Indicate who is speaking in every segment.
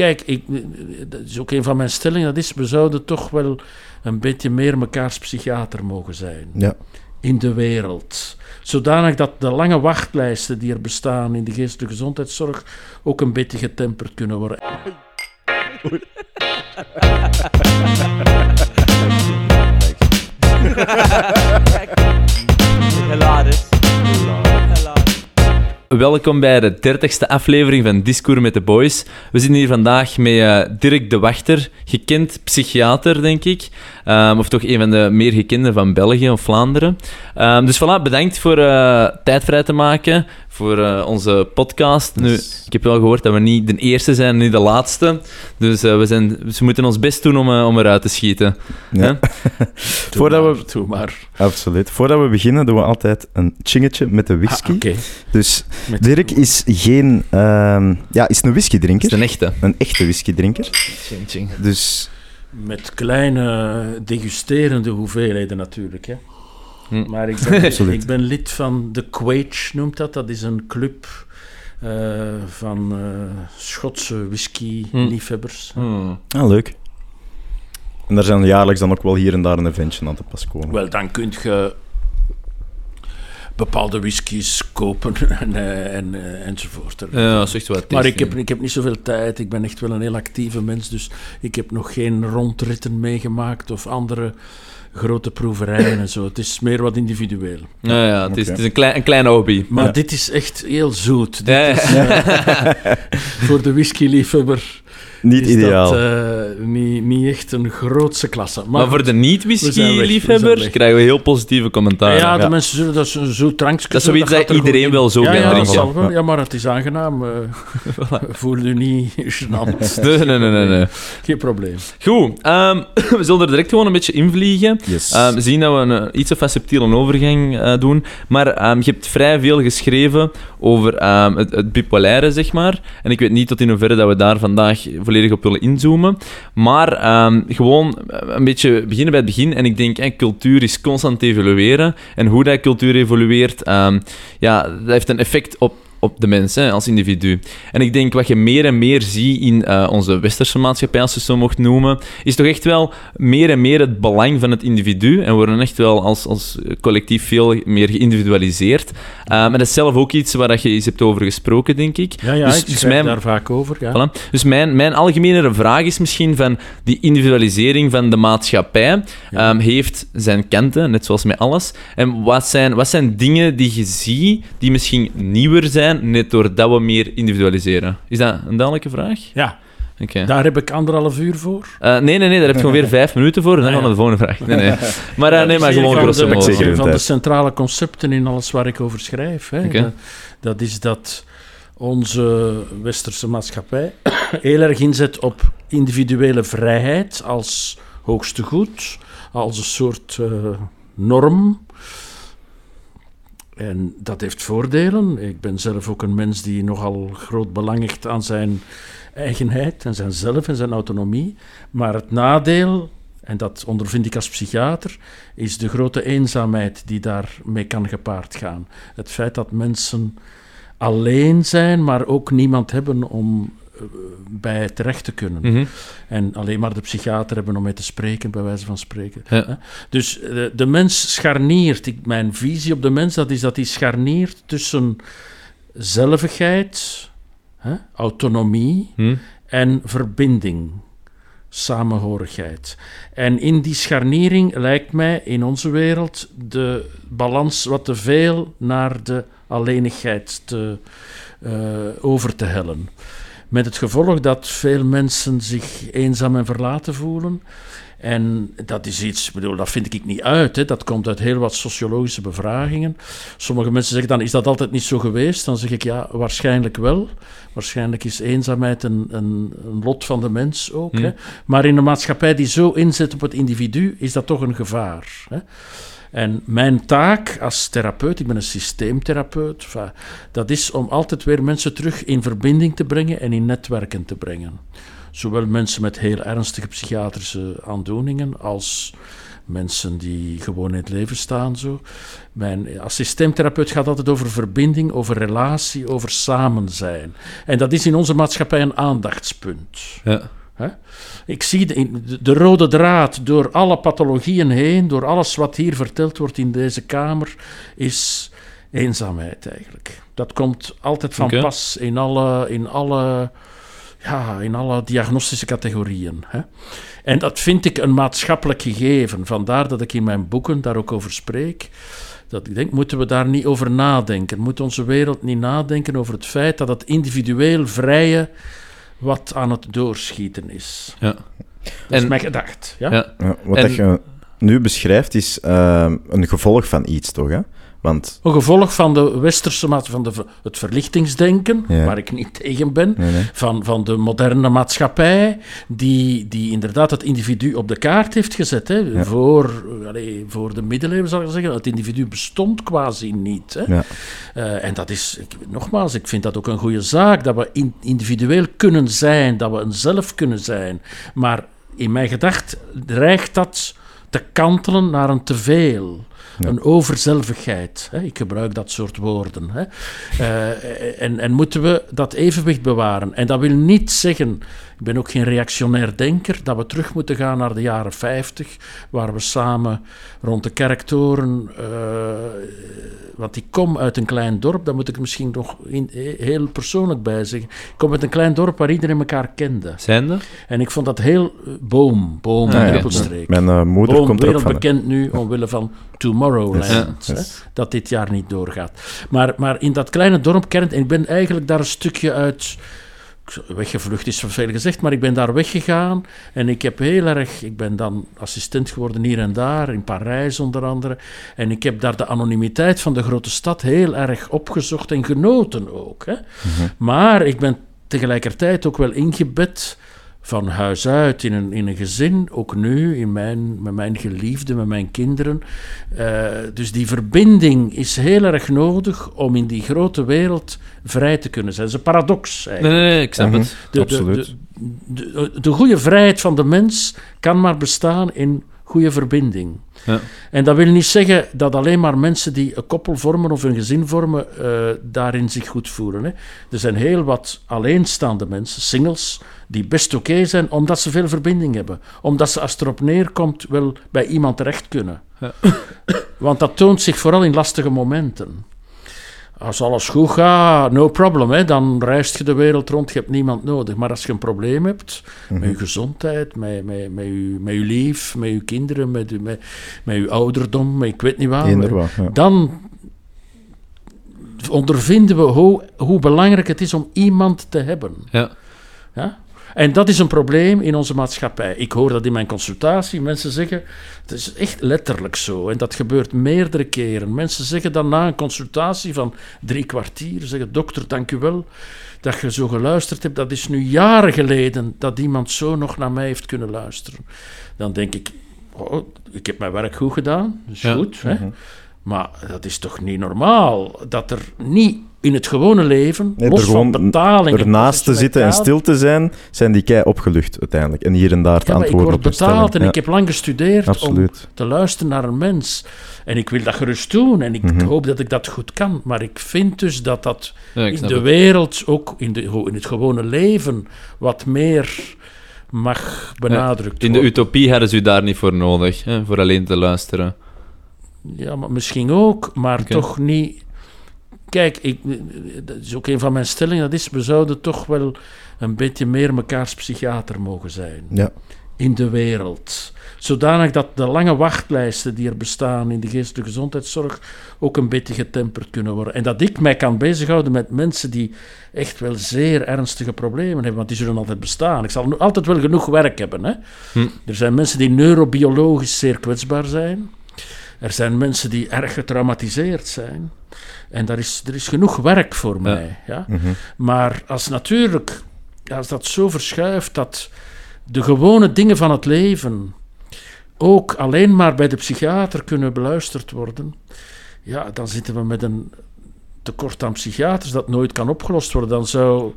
Speaker 1: kijk, ik, dat is ook een van mijn stellingen. Dat is, we zouden toch wel een beetje meer mekaars psychiater mogen zijn.
Speaker 2: Ja.
Speaker 1: In de wereld. Zodanig dat de lange wachtlijsten die er bestaan in de geestelijke gezondheidszorg ook een beetje getemperd kunnen worden.
Speaker 3: Hilarisch.
Speaker 4: Welkom bij de dertigste aflevering van Discours met de Boys. We zitten hier vandaag met eh, Dirk de Wachter, gekend psychiater, denk ik. Ehm, of toch een van de meer gekende van België of Vlaanderen. Ehm, dus voilà, bedankt voor uh, tijd vrij te maken voor uh, onze podcast. Nu, ik heb wel gehoord dat we niet de eerste zijn, niet de laatste. Dus we, zijn, dus we moeten ons best doen om, om eruit te schieten.
Speaker 2: Ja.
Speaker 1: Voordat maar, we... Doe maar.
Speaker 2: Absoluut. Voordat we beginnen doen we altijd een chingetje met de whisky.
Speaker 1: Ah, okay.
Speaker 2: Dus met Dirk is geen... Uh, ja, is een whiskydrinker.
Speaker 4: Is een echte.
Speaker 2: Een echte whiskydrinker.
Speaker 4: Ching, ching.
Speaker 2: Dus...
Speaker 1: Met kleine degusterende hoeveelheden natuurlijk, hè. Hm. Maar ik ben, ik ben lid van de Quage, noemt dat. Dat is een club uh, van uh, Schotse whisky-liefhebbers.
Speaker 4: Hm. Hm.
Speaker 2: Ah, leuk. En daar zijn jaarlijks dan ook wel hier en daar een eventje aan te pas komen.
Speaker 1: Wel, dan kun je bepaalde whiskies kopen en, en, en, enzovoort.
Speaker 4: Ja, dat is echt wat.
Speaker 1: Maar ik heb, ik heb niet zoveel tijd. Ik ben echt wel een heel actieve mens, dus ik heb nog geen rondritten meegemaakt of andere grote proeverijen en zo. Het is meer wat individueel.
Speaker 4: Ja, ja het, is, het is een, klein, een kleine hobby.
Speaker 1: Maar
Speaker 4: ja.
Speaker 1: dit is echt heel zoet. Dit ja, is, uh, voor de whisky-liefhebber
Speaker 2: niet
Speaker 1: is
Speaker 2: ideaal.
Speaker 1: dat uh, niet, niet echt een grootse klasse. Maar,
Speaker 4: maar voor de niet-whisky-liefhebbers krijgen we heel positieve commentaar.
Speaker 1: Ja, de mensen zullen dat zo, zo drankjes...
Speaker 4: Dat is zoiets dat, dat iedereen wel zo
Speaker 1: ja,
Speaker 4: kan
Speaker 1: ja,
Speaker 4: drinken.
Speaker 1: Ja, maar het is aangenaam. Uh, voel je niet gênant.
Speaker 4: Nee, nee, nee, nee.
Speaker 1: Geen probleem.
Speaker 4: Goed, um, we zullen er direct gewoon een beetje invliegen.
Speaker 2: Yes.
Speaker 4: Um, we zien dat we een iets of subtiele overgang uh, doen. Maar um, je hebt vrij veel geschreven over het, het bipolaire, zeg maar. En ik weet niet tot in hoeverre dat we daar vandaag volledig op willen inzoomen. Maar um, gewoon een beetje beginnen bij het begin. En ik denk, cultuur is constant evolueren. En hoe dat cultuur evolueert, um, ja, dat heeft een effect op op de mens hè, als individu. En ik denk wat je meer en meer ziet in uh, onze westerse maatschappij, als je het zo mocht noemen, is toch echt wel meer en meer het belang van het individu. En we worden echt wel als, als collectief veel meer geïndividualiseerd. Uh, maar dat is zelf ook iets waar dat je eens hebt over gesproken, denk ik.
Speaker 1: Ja, ja dus, ik dus mijn, daar vaak over. Ja.
Speaker 4: Voilà. Dus mijn, mijn algemene vraag is misschien van die individualisering van de maatschappij ja. um, heeft zijn kanten, net zoals met alles. En wat zijn, wat zijn dingen die je ziet die misschien nieuwer zijn net doordat we meer individualiseren? Is dat een duidelijke vraag?
Speaker 1: Ja.
Speaker 4: Okay.
Speaker 1: Daar heb ik anderhalf uur voor.
Speaker 4: Uh, nee, nee, nee, daar heb je gewoon weer vijf minuten voor. En dan gaan we de volgende vraag. Nee, nee. Maar, uh, nee, maar gewoon grosso modo.
Speaker 1: Dat is een van de centrale concepten in alles waar ik over schrijf. Hè.
Speaker 4: Okay.
Speaker 1: Dat, dat is dat onze westerse maatschappij heel erg inzet op individuele vrijheid als hoogste goed, als een soort uh, norm. En dat heeft voordelen. Ik ben zelf ook een mens die nogal groot belang hecht aan zijn eigenheid en zijn zelf en zijn autonomie. Maar het nadeel, en dat ondervind ik als psychiater, is de grote eenzaamheid die daarmee kan gepaard gaan. Het feit dat mensen alleen zijn, maar ook niemand hebben om bij terecht te kunnen.
Speaker 4: Mm -hmm.
Speaker 1: En alleen maar de psychiater hebben om mee te spreken, bij wijze van spreken.
Speaker 4: Ja.
Speaker 1: Dus de, de, mens scharniert, ik, mijn visie op de mens, dat is dat hij scharniert tussen zelvigheid, hè, autonomie
Speaker 4: hm.
Speaker 1: en verbinding, samenhorigheid. En in die scharniering lijkt mij in onze wereld de balans wat te veel naar de alleenigheid te, uh, over te hellen. Met het gevolg dat veel mensen zich eenzaam en verlaten voelen. En dat is iets, bedoel, dat vind ik niet uit. Hè. Dat komt uit heel wat sociologische bevragingen. Sommige mensen zeggen dan, is dat altijd niet zo geweest? Dan zeg ik, ja, waarschijnlijk wel. Waarschijnlijk is eenzaamheid een, een, een lot van de mens ook.
Speaker 4: Hm.
Speaker 1: Hè. Maar in een maatschappij die zo inzet op het individu, is dat toch een gevaar. Hè. En mijn taak als therapeut, ik ben een systeemtherapeut, dat is om altijd weer mensen terug in verbinding te brengen en in netwerken te brengen. Zowel mensen met heel ernstige psychiatrische aandoeningen als mensen die gewoon in het leven staan. Zo. Mijn assistenttherapeut gaat altijd over verbinding, over relatie, over samen zijn. En dat is in onze maatschappij een aandachtspunt.
Speaker 4: Ja.
Speaker 1: Ik zie de, rode draad door alle pathologieën heen, door alles wat hier verteld wordt in deze kamer, is eenzaamheid eigenlijk. Dat komt altijd van pas in alle, in alle, ja, in alle diagnostische categorieën. Hè? En dat vind ik een maatschappelijk gegeven. Vandaar dat ik in mijn boeken daar ook over spreek. Dat ik denk, moeten we daar niet over nadenken? Moet onze wereld niet nadenken over het feit dat het individueel vrije wat aan het doorschieten is?
Speaker 4: Ja.
Speaker 1: Dat is mijn gedacht. Ja?
Speaker 4: Ja.
Speaker 2: Ja, wat
Speaker 4: En-
Speaker 2: dat je nu beschrijft is eh, een gevolg van iets, toch? Hè? Want
Speaker 1: Een gevolg van de westerse van de, het verlichtingsdenken,
Speaker 2: Ja.
Speaker 1: waar ik niet tegen ben,
Speaker 2: nee, nee.
Speaker 1: van, van de moderne maatschappij, die, die inderdaad het individu op de kaart heeft gezet. Hè.
Speaker 2: Ja.
Speaker 1: Voor, voor de middeleeuwen zal ik zeggen, het individu bestond quasi niet. Hè.
Speaker 2: Ja.
Speaker 1: Eh, en dat is, ik, nogmaals, ik vind dat ook een goede zaak, dat we in- individueel kunnen zijn, dat we een zelf kunnen zijn. Maar in mijn gedacht dreigt dat te kantelen naar een teveel. Een overzelvigheid. Hè? Ik gebruik dat soort woorden. Hè? Eh, en, en moeten we dat evenwicht bewaren? En dat wil niet zeggen, ik ben ook geen reactionair denker, dat we terug moeten gaan naar de jaren 50, waar we samen rond de kerktoren. eh, want ik kom uit een klein dorp, daar moet ik misschien nog in, heel persoonlijk bij zeggen. Ik kom uit een klein dorp waar iedereen elkaar kende.
Speaker 4: Zijnde?
Speaker 1: En ik vond dat heel eh, boom, boom,
Speaker 4: Ah, ja.
Speaker 1: druppelstreek.
Speaker 2: Mijn eh, moeder
Speaker 1: Boom,
Speaker 2: komt er ook van.
Speaker 1: wereldbekend nu omwille van Tomorrowland,
Speaker 2: Yes.
Speaker 1: hè,
Speaker 2: Yes.
Speaker 1: dat dit jaar niet doorgaat. Maar, maar in dat kleine dorp kent, en ik ben eigenlijk daar een stukje uit weggevlucht is veel gezegd, maar ik ben daar weggegaan en ik heb heel erg, ik ben dan assistent geworden hier en daar, in Parijs onder andere, en ik heb daar de anonimiteit van de grote stad heel erg opgezocht en genoten ook. Hè. Maar ik ben tegelijkertijd ook wel ingebed van huis uit, in een, in een gezin, ook nu, in mijn, met mijn geliefde, met mijn kinderen. Eh, dus die verbinding is heel erg nodig om in die grote wereld vrij te kunnen zijn. Dat is een paradox
Speaker 4: Nee,
Speaker 1: eigenlijk.
Speaker 4: nee, nee, ik snap
Speaker 2: Mhm.
Speaker 4: het.
Speaker 1: De, de,
Speaker 2: Absoluut.
Speaker 1: de, de, de goede vrijheid van de mens kan maar bestaan in goede verbinding.
Speaker 4: Ja.
Speaker 1: En dat wil niet zeggen dat alleen maar mensen die een koppel vormen of een gezin vormen, eh, daarin zich goed voelen. Hè. Er zijn heel wat alleenstaande mensen, singles, die best oké zijn omdat ze veel verbinding hebben. Omdat ze, als het erop neerkomt, wel bij iemand terecht kunnen.
Speaker 4: Ja.
Speaker 1: Want dat toont zich vooral in lastige momenten. Als alles goed gaat, no problem, hè, dan reist je de wereld rond, je hebt niemand nodig. Maar als je een probleem hebt met je gezondheid, met, met, met, je, met je lief, met je kinderen, met, je- met, met je ouderdom, met ik weet niet
Speaker 2: ja.
Speaker 1: dan ondervinden we hoe, hoe belangrijk het is om iemand te hebben.
Speaker 4: Ja.
Speaker 1: Ja? En dat is een probleem in onze maatschappij. Ik hoor dat in mijn consultatie. Mensen zeggen, het is echt letterlijk zo. En dat gebeurt meerdere keren. Mensen zeggen dan na een consultatie van drie kwartier, zeggen, dokter, dank u wel dat je zo geluisterd hebt. Dat is nu jaren geleden dat iemand zo nog naar mij heeft kunnen luisteren. Dan denk ik, oh, ik heb mijn werk goed gedaan, dat is
Speaker 4: Ja.
Speaker 1: goed. Hè? Maar dat is toch niet normaal dat er niet in het gewone leven,
Speaker 2: Nee,
Speaker 1: los
Speaker 2: er
Speaker 1: van betaling...
Speaker 2: Ernaast te zitten en stil te zijn, zijn die kei opgelucht uiteindelijk. En hier en daar te
Speaker 1: ja, maar ik
Speaker 2: antwoorden
Speaker 1: word
Speaker 2: op
Speaker 1: betaald en ik heb lang gestudeerd om te luisteren naar een mens. En ik wil dat gerust doen en ik
Speaker 2: Mhm.
Speaker 1: hoop dat ik dat goed kan. Maar ik vind dus dat dat
Speaker 4: Ja,
Speaker 1: in de
Speaker 4: het.
Speaker 1: wereld, ook in, de, in het gewone leven, wat meer mag benadrukt
Speaker 4: In de utopie hadden ze u daar niet voor nodig, hè, voor alleen te luisteren.
Speaker 1: Ja, maar misschien ook, maar toch niet... Kijk, ik, dat is ook een van mijn stellingen, dat is, we zouden toch wel een beetje meer mekaars psychiater mogen zijn.
Speaker 2: Ja.
Speaker 1: in de wereld. Zodanig dat de lange wachtlijsten die er bestaan in de geestelijke gezondheidszorg ook een beetje getemperd kunnen worden. En dat ik mij kan bezighouden met mensen die echt wel zeer ernstige problemen hebben, want die zullen altijd bestaan. Ik zal nu altijd wel genoeg werk hebben. Hè?
Speaker 4: Hm.
Speaker 1: Er zijn mensen die neurobiologisch zeer kwetsbaar zijn. Er zijn mensen die erg getraumatiseerd zijn. En daar is, er is genoeg werk voor mij. Ja?
Speaker 2: Mhm.
Speaker 1: Maar als natuurlijk, als dat zo verschuift dat de gewone dingen van het leven ook alleen maar bij de psychiater kunnen beluisterd worden, ja, dan zitten we met een tekort aan psychiaters dat nooit kan opgelost worden. Dan zou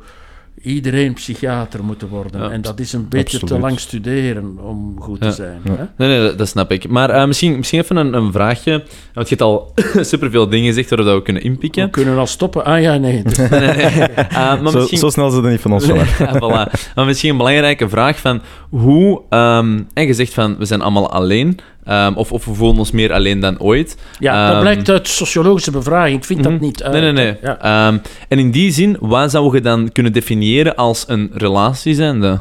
Speaker 1: iedereen psychiater moeten worden.
Speaker 4: Ja,
Speaker 1: en dat is een beetje te lang studeren om goed te
Speaker 4: Ja.
Speaker 1: zijn.
Speaker 2: Ja.
Speaker 1: Hè?
Speaker 4: Nee, nee, dat, snap ik. Maar eh, misschien, misschien even een, een vraagje. Want je hebt al superveel dingen gezegd waar we kunnen inpikken.
Speaker 1: We kunnen al stoppen. Ah ja, nee.
Speaker 4: Nee, nee, nee. Eh, maar
Speaker 2: Zo,
Speaker 4: misschien...
Speaker 2: zo snel is het niet van ons vanaf.
Speaker 4: Ja, voilà. Maar misschien een belangrijke vraag van hoe... ehm en je zegt van, we zijn allemaal alleen. Ehm, of, of we voelen ons meer alleen dan ooit.
Speaker 1: Ja, dat
Speaker 4: Ehm,
Speaker 1: blijkt uit sociologische bevraging. Ik vind dat
Speaker 4: Mhm.
Speaker 1: niet uit.
Speaker 4: Nee, nee, nee.
Speaker 1: Ja.
Speaker 4: Ehm, en in die zin, wat zou je dan kunnen definiëren als een relatie zijnde?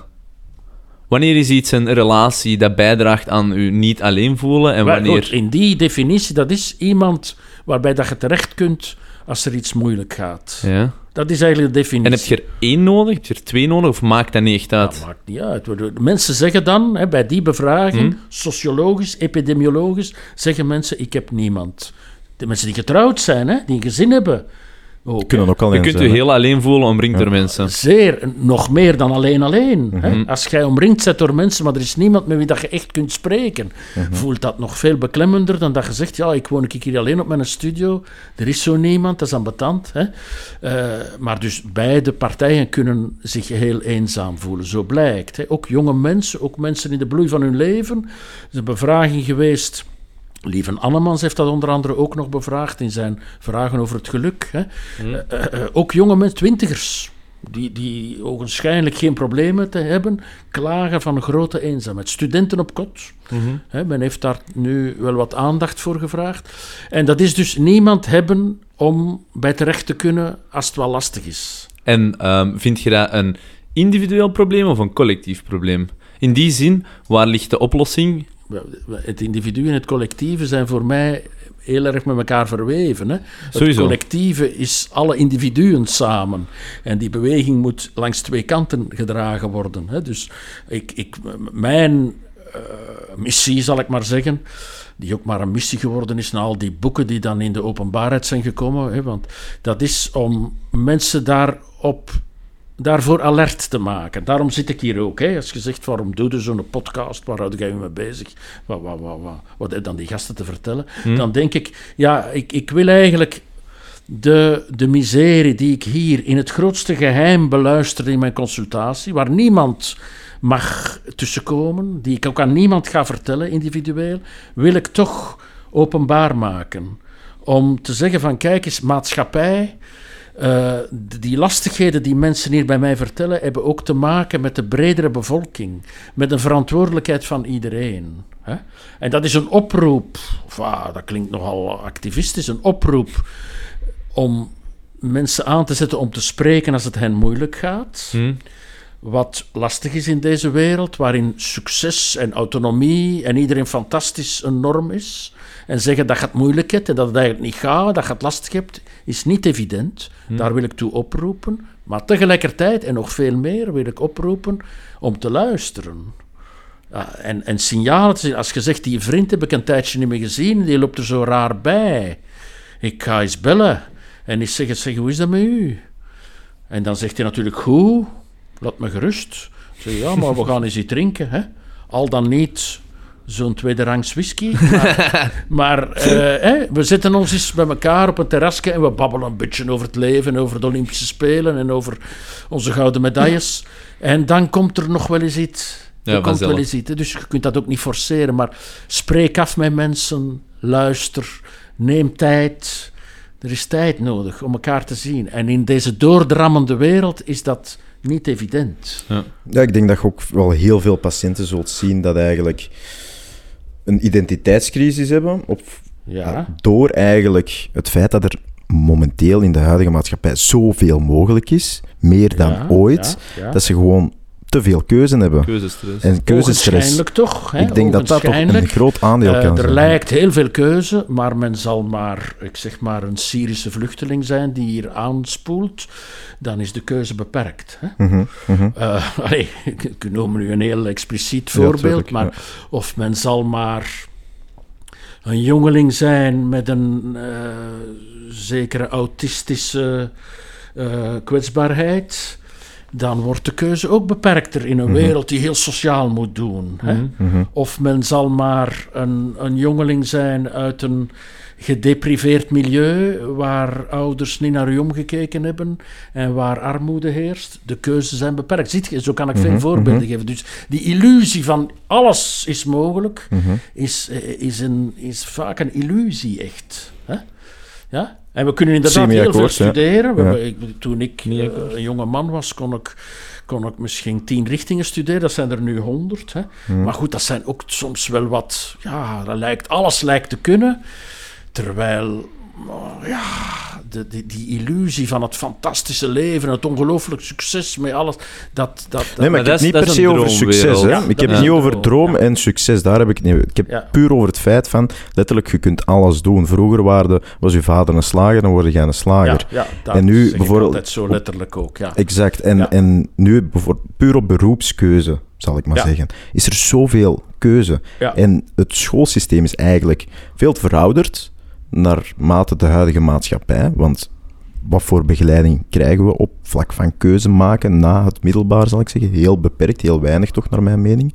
Speaker 4: Wanneer is iets een relatie dat bijdraagt aan u niet alleen voelen en wanneer...
Speaker 1: goed, in die definitie, dat is iemand waarbij dat je terecht kunt als er iets moeilijk gaat.
Speaker 4: Ja.
Speaker 1: Dat is eigenlijk de definitie.
Speaker 4: En heb je er één nodig? Heb je er twee nodig? Of maakt dat niet echt uit?
Speaker 1: Dat maakt niet uit. Mensen zeggen dan, hè, bij die bevraging,
Speaker 4: Hm.
Speaker 1: sociologisch, epidemiologisch, zeggen mensen, ik heb niemand. De mensen die getrouwd zijn, hè, die een gezin hebben, ook,
Speaker 2: Kunnen ook
Speaker 4: Je kunt
Speaker 2: zijn.
Speaker 4: je
Speaker 2: hè.
Speaker 4: heel alleen voelen omringd door mensen.
Speaker 1: Zeer, nog meer dan alleen alleen.
Speaker 4: Mhm.
Speaker 1: Hè? Als jij omringd bent door mensen, maar er is niemand met wie dat je echt kunt spreken,
Speaker 4: Mhm.
Speaker 1: voelt dat nog veel beklemmender dan dat je zegt, ja, ik woon een hier alleen op mijn studio, er is zo niemand, dat is ambetant. Hè? Eh, maar dus beide partijen kunnen zich heel eenzaam voelen, zo blijkt. Hè? Ook jonge mensen, ook mensen in de bloei van hun leven. Er is een bevraging geweest... Lieven Annemans heeft dat onder andere ook nog bevraagd in zijn vragen over het geluk. Hè? Eh, eh, eh, ook jonge mensen, twintigers, die, die ogenschijnlijk geen problemen te hebben, klagen van grote eenzaamheid. Studenten op kot, hè, men heeft daar nu wel wat aandacht voor gevraagd. En dat is dus niemand hebben om bij terecht te kunnen als het wel lastig is.
Speaker 4: En ehm, vind je dat een individueel probleem of een collectief probleem? In die zin, waar ligt de oplossing?
Speaker 1: Het individu en het collectieve zijn voor mij heel erg met elkaar verweven. Hè? Het collectieve is alle individuen samen. En die beweging moet langs twee kanten gedragen worden. Hè? Dus ik, ik, mijn eh, missie, zal ik maar zeggen, die ook maar een missie geworden is na al die boeken die dan in de openbaarheid zijn gekomen. Hè? Want dat is om mensen daarop daarvoor alert te maken. Daarom zit ik hier ook. Hè. Als je zegt, waarom doe je zo'n podcast, waar houd jij je mee bezig? Wat, wat, wat, wat, wat heb dan die gasten te vertellen? Dan denk ik, ja, ik, ik wil eigenlijk de, de miserie die ik hier in het grootste geheim beluister in mijn consultatie, waar niemand mag tussenkomen, die ik ook aan niemand ga vertellen individueel, wil ik toch openbaar maken. Om te zeggen van, kijk eens, maatschappij... Eh, die lastigheden die mensen hier bij mij vertellen, hebben ook te maken met de bredere bevolking, met een verantwoordelijkheid van iedereen. Hè? En dat is een oproep, of, ah, dat klinkt nogal activistisch, een oproep om mensen aan te zetten om te spreken als het hen moeilijk gaat.
Speaker 4: Hm?
Speaker 1: Wat lastig is in deze wereld, waarin succes en autonomie en iedereen fantastisch een norm is. En zeggen dat je het moeilijk hebt en dat het eigenlijk niet gaat, dat je het lastig hebt, is niet evident. Daar wil ik toe oproepen. Maar tegelijkertijd, en nog veel meer, wil ik oproepen om te luisteren. Ja, en, en signalen te zien. Als je zegt, die vriend heb ik een tijdje niet meer gezien, die loopt er zo raar bij. Ik ga eens bellen. En eens zeggen, zeg, hoe is dat met u? En dan zegt hij natuurlijk, goed, laat me gerust. Zeg, ja, maar we gaan eens iets drinken. Hè? Al dan niet zo'n tweederangs whisky. Maar, maar eh, hè, we zetten ons eens bij elkaar op een terrasje en we babbelen een beetje over het leven, over de Olympische Spelen en over onze gouden medailles. En dan komt er nog wel eens iets.
Speaker 4: Ja,
Speaker 1: komt wel eens iets. Dus je kunt dat ook niet forceren, maar spreek af met mensen, luister, neem tijd. Er is tijd nodig om elkaar te zien. En in deze doordrammende wereld is dat niet evident.
Speaker 2: Ja, ik denk dat je ook wel heel veel patiënten zult zien dat eigenlijk een identiteitscrisis hebben. Op,
Speaker 1: Ja.
Speaker 2: Door eigenlijk het feit dat er momenteel in de huidige maatschappij zoveel mogelijk is, meer dan
Speaker 1: Ja,
Speaker 2: ooit,
Speaker 1: ja, ja.
Speaker 2: dat ze gewoon te veel keuze hebben.
Speaker 4: Keuzestress.
Speaker 2: En keuzestress.
Speaker 1: Ogenschijnlijk toch? Hè?
Speaker 2: Ik denk dat dat toch een groot aandeel
Speaker 1: Eh,
Speaker 2: kan
Speaker 1: er
Speaker 2: zijn.
Speaker 1: lijkt heel veel keuze, maar men zal maar, ik zeg maar, een Syrische vluchteling zijn die hier aanspoelt. Dan is de keuze beperkt. Hè? Eh, allee, ik, noem nu een heel expliciet voorbeeld, maar
Speaker 2: ja.
Speaker 1: of men zal maar een jongeling zijn met een eh, zekere autistische eh, kwetsbaarheid, dan wordt de keuze ook beperkter in een
Speaker 2: Mhm.
Speaker 1: wereld die heel sociaal moet doen. Hè?
Speaker 4: Mhm.
Speaker 2: Mhm.
Speaker 1: Of men zal maar een, een jongeling zijn uit een gedepriveerd milieu waar ouders niet naar u omgekeken hebben en waar armoede heerst. De keuzes zijn beperkt. Ziet je, zo kan ik veel voorbeelden geven. Dus die illusie van alles is mogelijk, is, eh, is, een, is vaak een illusie echt. Ja? En we kunnen inderdaad heel veel studeren. We
Speaker 2: Ja.
Speaker 1: hebben- ik- toen ik een jonge man was, kon ik, kon ik misschien tien richtingen studeren. Dat zijn er nu honderd. Hè?
Speaker 2: Mhm.
Speaker 1: Maar goed, dat zijn ook soms wel wat... Ja, dat lijkt, alles lijkt te kunnen. Terwijl... oh, Ja, de, die, die illusie van het fantastische leven, het ongelooflijk succes met alles, dat... dat, dat
Speaker 2: Nee, maar,
Speaker 4: Maar
Speaker 2: ik
Speaker 4: dat
Speaker 2: heb
Speaker 4: is-
Speaker 2: niet
Speaker 4: dat
Speaker 2: per se
Speaker 4: een
Speaker 2: over succes. Hè.
Speaker 1: Ja,
Speaker 2: ik
Speaker 1: dat
Speaker 2: heb het niet over
Speaker 1: droom, ja.
Speaker 2: en succes. Daar heb ik het niet. Ik heb
Speaker 1: Ja.
Speaker 2: puur over het feit van, letterlijk, je kunt alles doen. Vroeger waarde, was je vader een slager, dan word jij een slager.
Speaker 1: ja, dat
Speaker 2: En nu
Speaker 1: zeg ik
Speaker 2: bijvoorbeeld-
Speaker 1: altijd zo letterlijk ook, ja.
Speaker 2: Exact. En,
Speaker 1: Ja.
Speaker 2: en nu, bijvoorbeeld, puur op beroepskeuze, zal ik maar
Speaker 1: Ja.
Speaker 2: zeggen, is er zoveel keuze.
Speaker 1: Ja.
Speaker 2: En het schoolsysteem is eigenlijk veel te verouderd naarmate de huidige maatschappij. Want wat voor begeleiding krijgen we op vlak van keuze maken na het middelbaar, zal ik zeggen? Heel beperkt, heel weinig toch, naar mijn mening.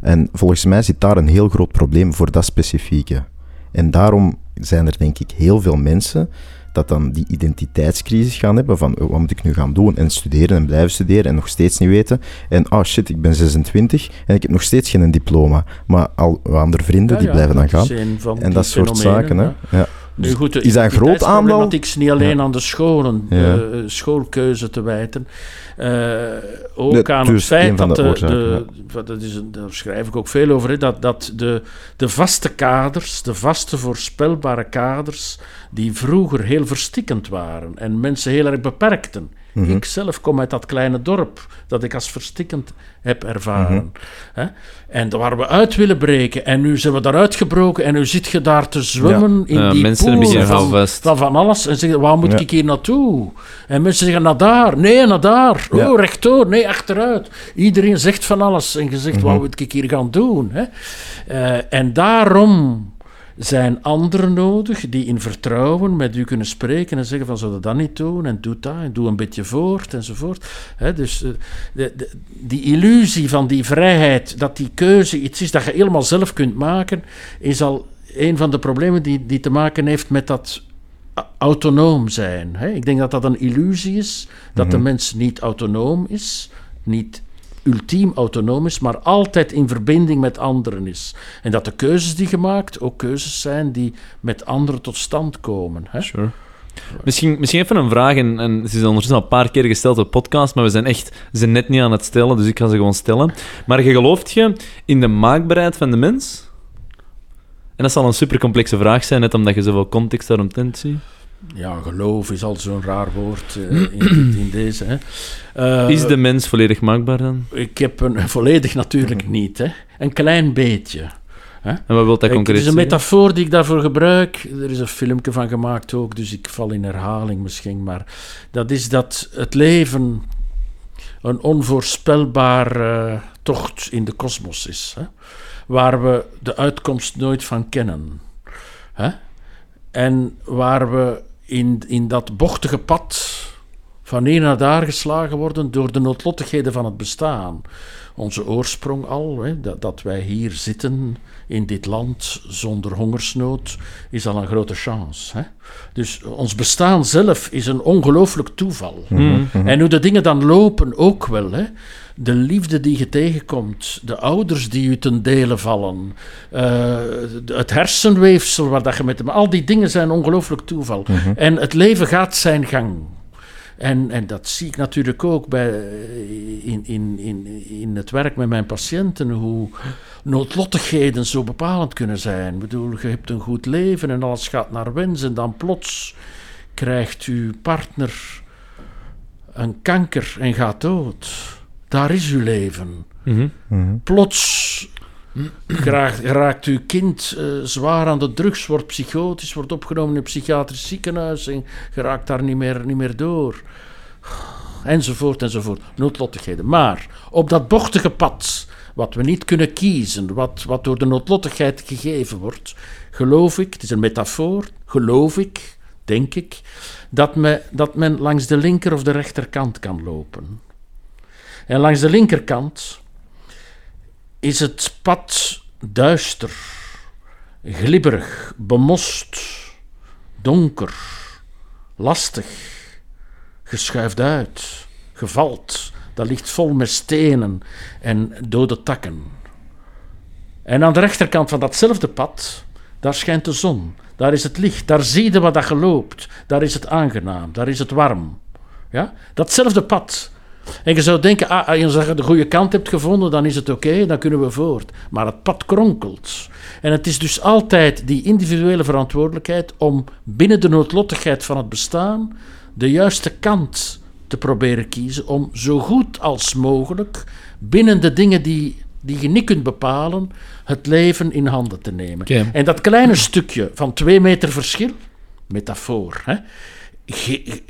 Speaker 2: En volgens mij zit daar een heel groot probleem voor dat specifieke. En daarom zijn er denk ik heel veel mensen dat dan die identiteitscrisis gaan hebben van oh, wat moet ik nu gaan doen en studeren en blijven studeren en nog steeds niet weten en oh shit, ik ben 26 en ik heb nog steeds geen diploma. Maar al andere vrienden
Speaker 1: Ja,
Speaker 2: die
Speaker 1: ja,
Speaker 2: blijven dan gaan. En dat soort
Speaker 1: fenomenen,
Speaker 2: zaken. Hè?
Speaker 1: ja. Nu
Speaker 2: Dus
Speaker 1: goed, de
Speaker 2: is dat een groot
Speaker 1: identiteitsproblematiek is niet alleen aan de scholen, de eh, schoolkeuze te wijten. Eh, ook aan het feit dat
Speaker 2: de oorzaken,
Speaker 1: dat is een, daar schrijf ik ook veel over, hè, dat, dat de, de vaste kaders, de vaste voorspelbare kaders, die vroeger heel verstikkend waren en mensen heel erg beperkten.
Speaker 2: Mhm.
Speaker 1: Ik zelf kom uit dat kleine dorp dat ik als verstikkend heb ervaren.
Speaker 2: Mhm.
Speaker 1: hè? En waar we uit willen breken. En nu zijn we daaruit gebroken en nu zit je daar te zwemmen in
Speaker 4: Ja,
Speaker 1: die
Speaker 4: mensen beginnen
Speaker 1: van, van van alles. En zeggen, waar moet
Speaker 2: Ja.
Speaker 1: ik hier naartoe? En mensen zeggen, naar daar. Nee, naar daar. Oh, rechtdoor. Nee, achteruit. Iedereen zegt van alles. En je zegt,
Speaker 2: Mhm.
Speaker 1: wat moet ik hier gaan doen? Hè? Eh, en daarom zijn anderen nodig die in vertrouwen met u kunnen spreken en zeggen van zou dat niet doen en doe dat en doe een beetje voort enzovoort. Dus eh, de, de- die illusie van die vrijheid, dat die keuze iets is dat je helemaal zelf kunt maken, is al een van de problemen die, die te maken heeft met dat autonoom zijn. Ik denk dat dat een illusie is, dat de mens niet autonoom is, niet ultiem autonoom is, maar altijd in verbinding met anderen is. En dat de keuzes die gemaakt ook keuzes zijn die met anderen tot stand komen. Hè?
Speaker 4: Misschien, misschien even een vraag, en, en ze is ondertussen al een paar keer gesteld op podcast, maar we zijn echt ze zijn net niet aan het stellen, dus ik ga ze gewoon stellen. Maar gelooft je in de maakbaarheid van de mens? En dat zal een super complexe vraag zijn, net omdat je zoveel context daaromtrent ziet.
Speaker 1: Ja, geloof is al zo'n raar woord eh, in, in deze. Hè. Eh,
Speaker 4: Is de mens volledig maakbaar dan?
Speaker 1: Ik heb een volledig natuurlijk niet. Hè. Een klein beetje.
Speaker 4: En wat wil dat concreet
Speaker 1: het is een metafoor die ik daarvoor gebruik. Er is een filmpje van gemaakt ook, dus ik val in herhaling misschien. Maar dat is dat het leven een onvoorspelbare tocht in de kosmos is. Hè? Waar we de uitkomst nooit van kennen. Hè? En waar we in, in dat bochtige pad van hier naar daar geslagen worden door de noodlottigheden van het bestaan. Onze oorsprong al, hè, dat, dat wij hier zitten in dit land zonder hongersnood, is al een grote chance. Hè? Dus ons bestaan zelf is een ongelooflijk toeval.
Speaker 4: Hmm.
Speaker 1: En hoe de dingen dan lopen ook wel. Hè? De liefde die je tegenkomt, de ouders die u ten dele vallen, eh, het hersenweefsel waar dat je met hem... Al die dingen zijn ongelooflijk toeval. En het leven gaat zijn gang. En, en dat zie ik natuurlijk ook bij, eh, in, in, in, in het werk met mijn patiënten, hoe noodlottigheden zo bepalend kunnen zijn. Ik bedoel, je hebt een goed leven en alles gaat naar wens en dan plots krijgt uw partner een kanker en gaat dood. Daar is uw leven.
Speaker 4: Mhm.
Speaker 2: Mhm.
Speaker 1: Plots geraakt, geraakt uw kind eh, zwaar aan de drugs, wordt psychotisch, wordt opgenomen in een psychiatrisch ziekenhuis en geraakt daar niet meer, niet meer door. Enzovoort, enzovoort. Noodlottigheden. Maar op dat bochtige pad, wat we niet kunnen kiezen, wat, wat door de noodlottigheid gegeven wordt, geloof ik, het is een metafoor, geloof ik, denk ik, dat, me, dat men langs de linker of de rechterkant kan lopen. En langs de linkerkant is het pad duister, glibberig, bemost, donker, lastig, geschuift uit, gevalt. Dat ligt vol met stenen en dode takken. En aan de rechterkant van datzelfde pad, daar schijnt de zon. Daar is het licht, daar zie je wat dat geloopt. Daar is het aangenaam, daar is het warm. Ja? Datzelfde pad. En je zou denken, ah, als je de goede kant hebt gevonden, dan is het oké, dan kunnen we voort. Maar het pad kronkelt. En het is dus altijd die individuele verantwoordelijkheid om binnen de noodlottigheid van het bestaan de juiste kant te proberen kiezen om zo goed als mogelijk binnen de dingen die, die je niet kunt bepalen, het leven in handen te nemen. En dat kleine stukje van twee meter verschil, metafoor, hè,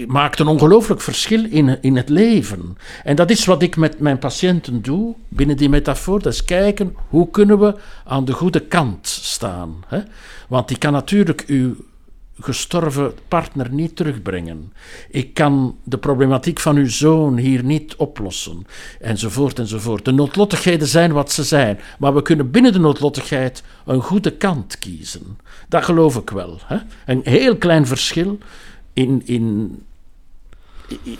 Speaker 1: maakt een ongelooflijk verschil in, in het leven. En dat is wat ik met mijn patiënten doe, binnen die metafoor. Dat is kijken, hoe kunnen we aan de goede kant staan. Hè? Want die kan natuurlijk uw gestorven partner niet terugbrengen. Ik kan de problematiek van uw zoon hier niet oplossen. Enzovoort, enzovoort. De noodlottigheden zijn wat ze zijn. Maar we kunnen binnen de noodlottigheid een goede kant kiezen. Dat geloof ik wel. Hè? Een heel klein verschil in, in,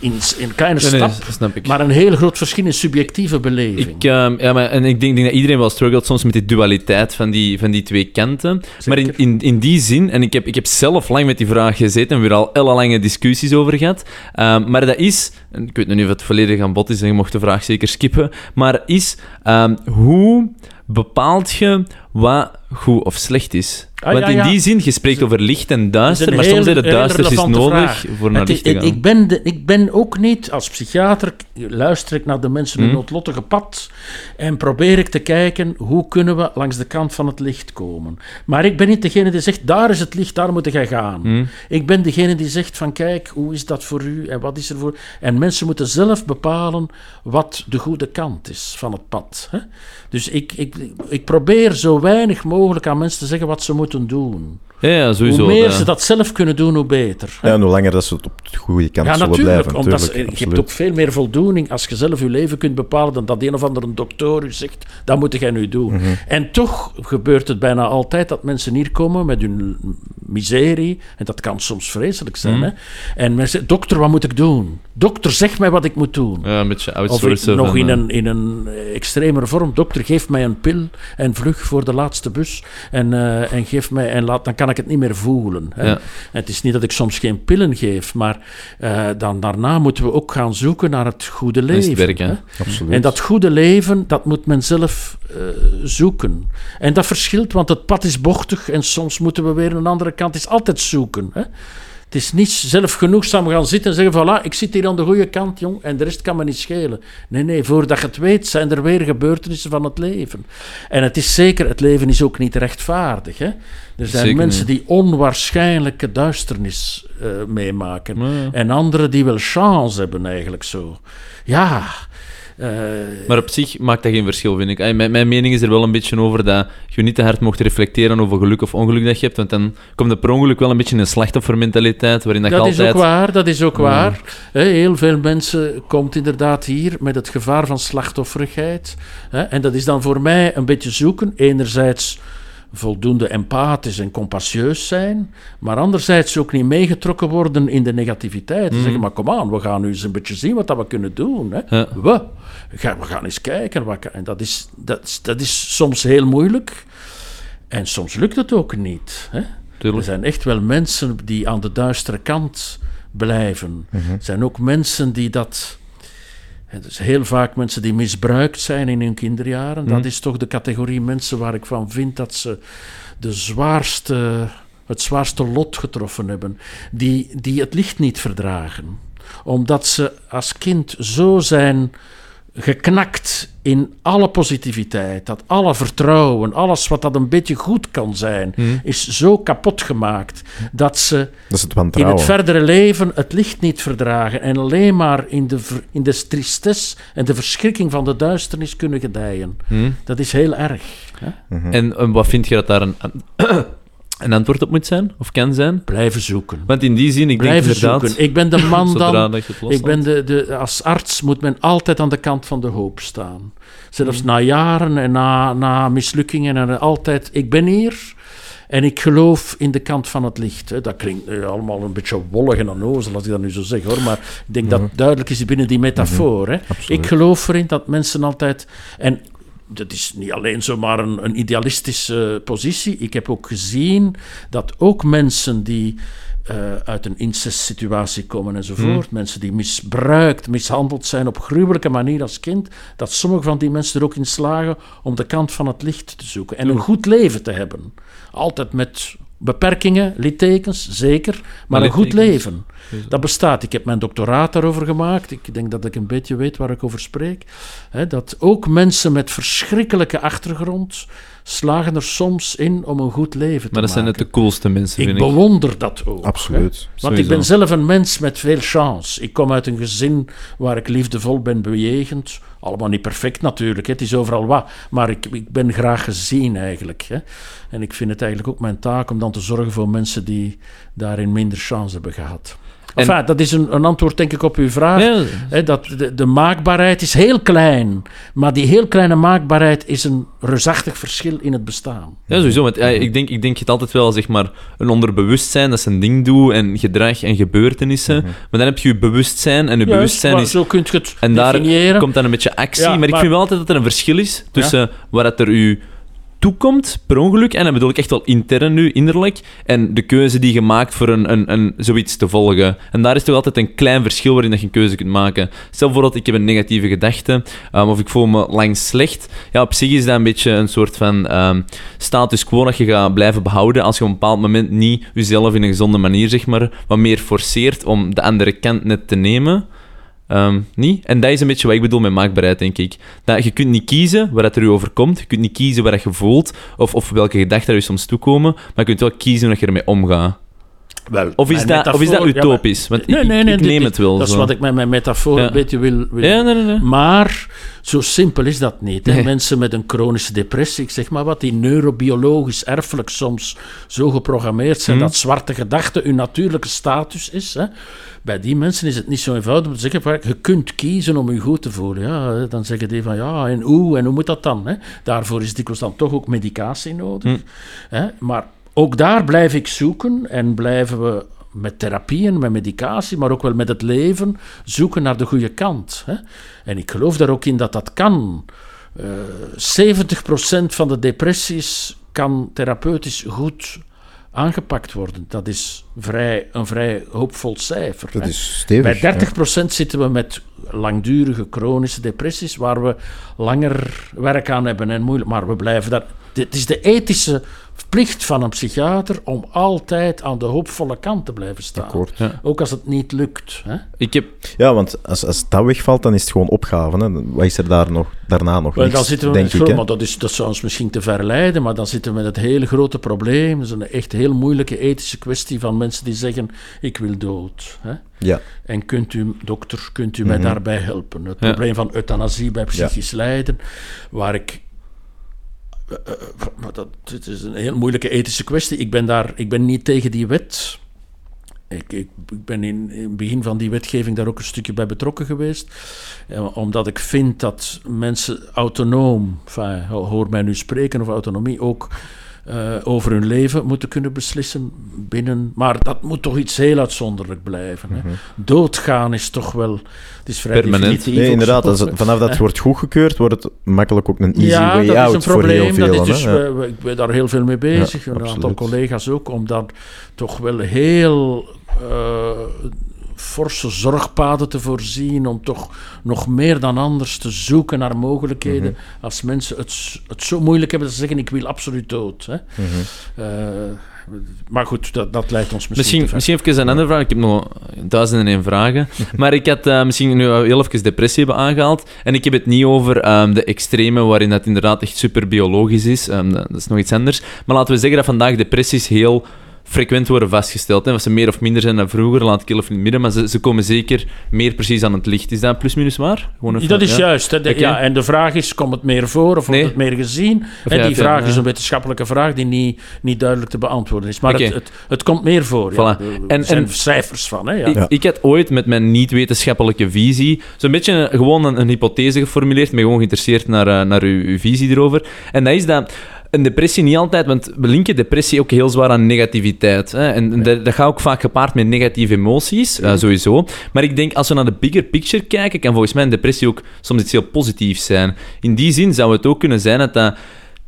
Speaker 1: in, in kleine
Speaker 4: Nee,
Speaker 1: stap. Maar een heel groot verschil in subjectieve beleving.
Speaker 4: Ik, ehm, ja, maar, en ik denk, denk dat iedereen wel struggelt soms met die dualiteit van die, van die twee kanten. Maar in, in, in die zin, en ik heb, ik heb zelf lang met die vraag gezeten en we hebben er al ellenlange discussies over gehad. Ehm, maar dat is, en ik weet nog niet of het volledig aan bod is en je mocht de vraag zeker skippen, maar is ehm, hoe bepaalt je wat goed of slecht is?
Speaker 1: Ah,
Speaker 4: Want
Speaker 1: ja,
Speaker 4: in
Speaker 1: ja.
Speaker 4: die zin, je spreekt over licht en duister, maar soms is het duister is nodig
Speaker 1: vraag.
Speaker 4: voor naar
Speaker 1: Het
Speaker 4: licht te gaan.
Speaker 1: ik, ben de, ik ben ook niet, als psychiater, luister ik naar de mensen in
Speaker 4: Hmm.
Speaker 1: het noodlottige pad en probeer ik te kijken hoe kunnen we langs de kant van het licht komen. Maar ik ben niet degene die zegt, daar is het licht, daar moet jij gaan.
Speaker 4: Hmm.
Speaker 1: Ik ben degene die zegt van, kijk, hoe is dat voor u en wat is er voor... En mensen moeten zelf bepalen wat de goede kant is van het pad. Hè? Dus ik, ik, ik probeer zo weinig mogelijk aan mensen te zeggen wat ze moeten doen.
Speaker 4: Ja, ja, sowieso.
Speaker 1: hoe meer
Speaker 4: dat-
Speaker 1: ze dat zelf kunnen doen, hoe beter.
Speaker 2: Ja, en hoe langer dat ze het op de goede kant
Speaker 1: Ja,
Speaker 2: zullen
Speaker 1: natuurlijk.
Speaker 2: blijven.
Speaker 1: omdat ze- je hebt ook veel meer voldoening als je zelf je leven kunt bepalen dan dat een of andere dokter u zegt, dat moet jij nu doen.
Speaker 2: Mhm.
Speaker 1: En toch gebeurt het bijna altijd dat mensen hier komen met hun miserie, en dat kan soms vreselijk zijn.
Speaker 2: Mhm.
Speaker 1: Hè? En mensen zeggen, dokter, wat moet ik doen? Dokter, zeg mij wat ik moet doen.
Speaker 4: Ja, een beetje
Speaker 1: Of ik,
Speaker 4: outsourcen.
Speaker 1: nog
Speaker 4: van,
Speaker 1: in
Speaker 4: eh,
Speaker 1: een, in een eh, extremere vorm. Dokter, geef mij een pil en vlug voor de laatste bus. En, eh, en geef mij, en laat, dan kan ik het niet meer voelen. Hè.
Speaker 4: Ja.
Speaker 1: En het is niet dat ik soms geen pillen geef, maar eh, dan, daarna moeten we ook gaan zoeken naar het goede
Speaker 4: het
Speaker 1: leven.
Speaker 4: werk, hè.
Speaker 1: En dat goede leven, dat moet men zelf eh, zoeken. En dat verschilt, want het pad is bochtig en soms moeten we weer een andere kant. Het is altijd zoeken. Hè. Het is niet zelf genoegzaam gaan zitten en zeggen: voilà, ik zit hier aan de goede kant, jong, en de rest kan me niet schelen. Nee, nee, voordat je het weet, zijn er weer gebeurtenissen van het leven. En het is zeker, het leven is ook niet rechtvaardig. Hè. Er zijn
Speaker 4: Zeker
Speaker 1: mensen die onwaarschijnlijke duisternis eh, meemaken. En anderen die wel chance hebben, eigenlijk zo. Ja. Eh,
Speaker 4: Maar op zich maakt dat geen verschil, vind ik. Mijn, mijn mening is er wel een beetje over dat je niet te hard mocht reflecteren over geluk of ongeluk dat je hebt, want dan komt er per ongeluk wel een beetje in een slachtoffermentaliteit, waarin dat,
Speaker 1: dat is ook waar, dat is ook waar. Heel veel mensen komt inderdaad hier met het gevaar van slachtofferigheid. En dat is dan voor mij een beetje zoeken. Enerzijds voldoende empathisch en compassieus zijn, maar anderzijds ook niet meegetrokken worden in de negativiteit.
Speaker 4: Mm.
Speaker 1: Zeggen, maar kom aan, we gaan nu eens een beetje zien wat dat we kunnen doen. Hè.
Speaker 4: Ja.
Speaker 1: We, Ga- we gaan eens kijken. Wat, en dat is, dat, dat is soms heel moeilijk. En soms lukt het ook niet. Hè. Er zijn echt wel mensen die aan de duistere kant blijven.
Speaker 2: Mhm.
Speaker 1: Er zijn ook mensen die dat. Is heel vaak mensen die misbruikt zijn in hun kinderjaren. Dat
Speaker 4: Mhm.
Speaker 1: is toch de categorie mensen waar ik van vind dat ze de zwaarste, het zwaarste lot getroffen hebben. Die, die het licht niet verdragen. Omdat ze als kind zo zijn geknakt in alle positiviteit, dat alle vertrouwen, alles wat dat een beetje goed kan zijn,
Speaker 4: Mhm.
Speaker 1: is zo kapot gemaakt dat ze
Speaker 2: Dat is het
Speaker 1: in het verdere leven het licht niet verdragen en alleen maar in de, in de tristesse en de verschrikking van de duisternis kunnen gedijen.
Speaker 4: Hm?
Speaker 1: Dat is heel erg. Hè?
Speaker 2: Mhm.
Speaker 4: En eh, wat vind je dat daar een, een antwoord op moet zijn, of kan zijn?
Speaker 1: Blijven zoeken.
Speaker 4: Want in die zin, ik
Speaker 1: Blijven
Speaker 4: denk inderdaad...
Speaker 1: zoeken. Ik ben de man dan. Ik ben de, de, als arts moet men altijd aan de kant van de hoop staan. Zelfs
Speaker 4: Mm.
Speaker 1: na jaren en na, na mislukkingen en altijd. Ik ben hier En ik geloof in de kant van het licht. Dat klinkt eh, allemaal een beetje wollig en onnozel als ik dat nu zo zeg hoor. Maar ik denk dat het duidelijk is binnen die metafoor.
Speaker 2: Absoluut.
Speaker 1: Ik geloof erin dat mensen altijd. En dat is niet alleen zomaar een, een idealistische positie. Ik heb ook gezien dat ook mensen die eh, uit een incestsituatie komen enzovoort, mensen die misbruikt, mishandeld zijn op gruwelijke manier als kind, dat sommige van die mensen er ook in slagen om de kant van het licht te zoeken en een goed leven te hebben. Altijd met beperkingen, littekens, zeker, maar een goed leven. Dat bestaat. Ik heb mijn doctoraat daarover gemaakt. Ik denk dat ik een beetje weet waar ik over spreek. Dat ook mensen met verschrikkelijke achtergrond slagen er soms in om een goed leven te
Speaker 4: Maar dat zijn net
Speaker 1: maken.
Speaker 4: de coolste mensen,
Speaker 1: ik
Speaker 4: vind ik.
Speaker 1: bewonder dat ook. hè.
Speaker 2: Absoluut.
Speaker 1: Want ik ben zelf een mens met veel chance. Ik kom uit een gezin waar ik liefdevol ben bejegend. Allemaal niet perfect natuurlijk, hè. het is overal wat. Maar ik, ik ben graag gezien eigenlijk. Hè. En ik vind het eigenlijk ook mijn taak om dan te zorgen voor mensen die daarin minder chance hebben gehad. Enfin, dat is een, een antwoord denk ik op uw vraag.
Speaker 4: Ja,
Speaker 1: dat de, de maakbaarheid is heel klein. Maar die heel kleine maakbaarheid is een reusachtig verschil in het bestaan.
Speaker 4: Ja, sowieso. Want, ja, ik, denk, ik denk het altijd wel, zeg maar, een onderbewustzijn dat zijn ding doet en gedrag en gebeurtenissen. Maar dan heb je je bewustzijn en je bewustzijn
Speaker 1: maar
Speaker 4: is...
Speaker 1: zo je het
Speaker 4: En daar komt dan een beetje actie.
Speaker 1: Ja,
Speaker 4: maar ik
Speaker 1: maar-
Speaker 4: vind wel altijd dat er een verschil is tussen waar het er u toekomt, per ongeluk, en dat bedoel ik echt wel intern nu, innerlijk, en de keuze die je maakt voor een, een, een, zoiets te volgen. En daar is toch altijd een klein verschil waarin dat je een keuze kunt maken. Stel bijvoorbeeld, ik heb een negatieve gedachte, um, of ik voel me lang slecht. Ja, op zich is dat een beetje een soort van ehm, status quo dat je gaat blijven behouden als je op een bepaald moment niet jezelf in een gezonde manier, zeg maar, wat meer forceert om de andere kant net te nemen. Ehm, niet? En dat is een beetje wat ik bedoel met maakbaarheid, denk ik. Dat je kunt niet kiezen wat het er u overkomt. Je kunt niet kiezen wat je voelt of, of welke gedachten er je soms toekomen. Maar je kunt wel kiezen hoe je ermee omgaat.
Speaker 1: Wel,
Speaker 4: Of is, dat, of is dat
Speaker 1: metafoor- ja, maar-
Speaker 4: utopisch? Want
Speaker 1: Nee, nee, nee.
Speaker 4: ik neem
Speaker 1: dit-
Speaker 4: het wel
Speaker 1: Dat is wat ik met mijn metafoor
Speaker 4: Ja.
Speaker 1: een beetje wil... wil
Speaker 4: Ja, nee, nee, nee.
Speaker 1: Maar zo simpel is dat niet. Hè. Mensen met een chronische depressie, ik zeg maar wat, die neurobiologisch erfelijk soms zo geprogrammeerd zijn
Speaker 4: Mhm.
Speaker 1: dat zwarte gedachte hun natuurlijke status is. Hè. Bij die mensen is het niet zo eenvoudig om te zeggen, van, je kunt kiezen om je goed te voelen. Ja, dan zeggen die van, ja, en hoe, en hoe moet dat dan? Hè? Daarvoor is dikwijls dan toch ook medicatie nodig.
Speaker 4: Mhm.
Speaker 1: Hè? Maar ook daar blijf ik zoeken en blijven we met therapieën, met medicatie, maar ook wel met het leven, zoeken naar de goede kant. Hè? En ik geloof daar ook in dat dat kan. Eh 70% van de depressies kan therapeutisch goed aangepakt worden. Dat is vrij, een vrij hoopvol cijfer.
Speaker 2: Dat
Speaker 1: hè.
Speaker 2: is stevig.
Speaker 1: Bij 30% zitten we met langdurige chronische depressies, waar we langer werk aan hebben en moeilijk. Maar we blijven daar. Het is de ethische plicht van een psychiater om altijd aan de hoopvolle kant te blijven staan.
Speaker 2: Akkoord.
Speaker 4: Ja.
Speaker 1: Ook als het niet lukt. Hè?
Speaker 4: Ik heb...
Speaker 2: Ja, want als, als dat wegvalt, dan is het gewoon opgave. Hè. Wat is er daar nog, daarna nog
Speaker 1: Wel,
Speaker 2: niks,
Speaker 1: dan zitten we
Speaker 2: denk
Speaker 1: met
Speaker 2: ik.
Speaker 1: maar dat, is, dat zou ons misschien te ver leiden, maar dan zitten we met het hele grote probleem. Dat is een echt heel moeilijke ethische kwestie van mensen die zeggen: Ik wil dood. Hè?
Speaker 2: Ja,
Speaker 1: En kunt u, dokter, kunt u mij
Speaker 2: Mhm.
Speaker 1: daarbij helpen? Het
Speaker 4: Ja.
Speaker 1: probleem van euthanasie bij psychisch lijden, waar ik. Eh, eh, maar dat, het is een heel moeilijke ethische kwestie. Ik ben, daar, ik ben niet tegen die wet. Ik, ik, ben in, in het begin van die wetgeving daar ook een stukje bij betrokken geweest. Eh, omdat ik vind dat mensen autonoom, hoor mij nu spreken over autonomie, ook eh, over hun leven moeten kunnen beslissen binnen. Maar dat moet toch iets heel uitzonderlijk blijven. Hè? Doodgaan is toch wel. Het is vrij
Speaker 4: Permanent.
Speaker 2: nee, inderdaad.
Speaker 1: zo.
Speaker 2: Als het- vanaf dat het wordt goedgekeurd, wordt het makkelijk ook een easy
Speaker 1: ja,
Speaker 2: way
Speaker 1: dat
Speaker 2: out
Speaker 1: is een
Speaker 2: voor heel
Speaker 1: probleem.
Speaker 2: veel.
Speaker 1: Dat is dus.
Speaker 2: Ja.
Speaker 1: we- we- ik ben daar heel veel mee bezig.
Speaker 2: Ja,
Speaker 1: een aantal collega's ook. Om daar toch wel heel eh, forse zorgpaden te voorzien. Om toch nog meer dan anders te zoeken naar mogelijkheden.
Speaker 2: Mhm.
Speaker 1: Als mensen het, het zo moeilijk hebben dat ze zeggen: Ik wil absoluut dood. Hè?
Speaker 2: Mhm.
Speaker 1: Eh, maar goed, dat, dat leidt ons misschien.
Speaker 4: Misschien,
Speaker 1: te
Speaker 4: even een andere vraag. Ik heb nog duizenden en één vragen. Maar ik had eh, misschien nu heel even depressie hebben aangehaald. En ik heb het niet over ehm, de extreme, waarin dat inderdaad echt super biologisch is. Ehm, dat is nog iets anders. Maar laten we zeggen dat vandaag depressies heel frequent worden vastgesteld. Hè. Of ze meer of minder zijn dan vroeger, laat ik heel even in het midden. Maar ze, ze komen zeker meer precies aan het licht. Is dat plus minus waar? Gewoon even-
Speaker 1: Dat is
Speaker 4: ja.
Speaker 1: juist. Hè. De-
Speaker 4: Oké.
Speaker 1: ja, en de vraag is, komt het meer voor of
Speaker 4: Nee.
Speaker 1: wordt het meer gezien? En die vraag
Speaker 4: ja.
Speaker 1: is een wetenschappelijke vraag die niet, niet duidelijk te beantwoorden is. Maar het, het, het komt meer voor. Ja. Er
Speaker 4: En-
Speaker 1: zijn
Speaker 4: en-
Speaker 1: cijfers van. Hè.
Speaker 4: Ik, ik had ooit met mijn niet-wetenschappelijke visie zo'n beetje gewoon een, een hypothese geformuleerd, ben gewoon geïnteresseerd naar, eh, naar uw, uw visie erover. En dat is dat een depressie niet altijd, want we linken depressie ook heel zwaar aan negativiteit. Hè? En, dat, dat gaat ook vaak gepaard met negatieve emoties, sowieso. Maar ik denk, als we naar de bigger picture kijken, kan volgens mij een depressie ook soms iets heel positiefs zijn. In die zin zou het ook kunnen zijn dat dat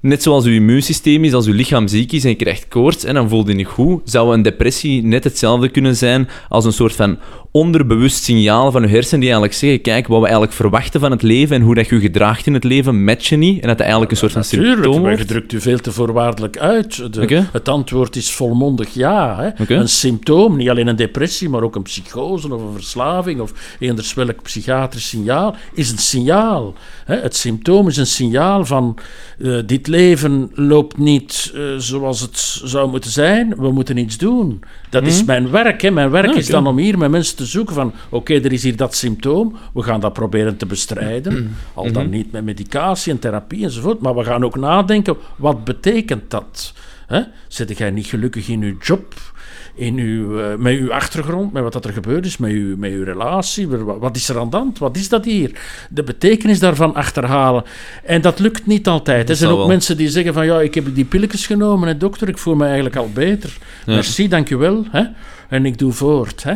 Speaker 4: net zoals uw immuunsysteem is, als uw lichaam ziek is en je krijgt koorts en dan voel je niet goed, zou een depressie net hetzelfde kunnen zijn als een soort van onderbewust signaal van je hersenen die eigenlijk zeggen, kijk, wat we eigenlijk verwachten van het leven en hoe dat je je gedraagt in het leven, matchen niet. En dat dat eigenlijk een soort van
Speaker 1: Natuurlijk,
Speaker 4: symptoom
Speaker 1: maar je
Speaker 4: wordt.
Speaker 1: drukt u veel te voorwaardelijk uit. De-. Het antwoord is volmondig ja. Hè. Een symptoom, niet alleen een depressie, maar ook een psychose of een verslaving of eenders welk psychiatrisch signaal, is een signaal. Hè. Het symptoom is een signaal van eh, dit leven loopt niet eh, zoals het zou moeten zijn, we moeten iets doen. Dat is mijn werk. Hè. Mijn werk.
Speaker 4: Ja,
Speaker 1: is dan om hier met mensen te zoeken van oké, er is hier dat symptoom, we gaan dat proberen te bestrijden. Al dan niet met medicatie en therapie enzovoort, maar we gaan ook nadenken, wat betekent dat? Hè? Zit jij niet gelukkig in uw job, in uw, eh, met uw achtergrond, met wat dat er gebeurd is, met uw, met uw relatie? Wat, wat is er aan de hand? Wat is dat hier? De betekenis daarvan achterhalen. En dat lukt niet altijd. Er zijn ook
Speaker 4: wel.
Speaker 1: mensen die zeggen van ja, ik heb die pilletjes genomen, hè, dokter, ik voel me eigenlijk al beter.
Speaker 4: Ja.
Speaker 1: Merci, dankjewel. Hè? En ik doe voort. Hè?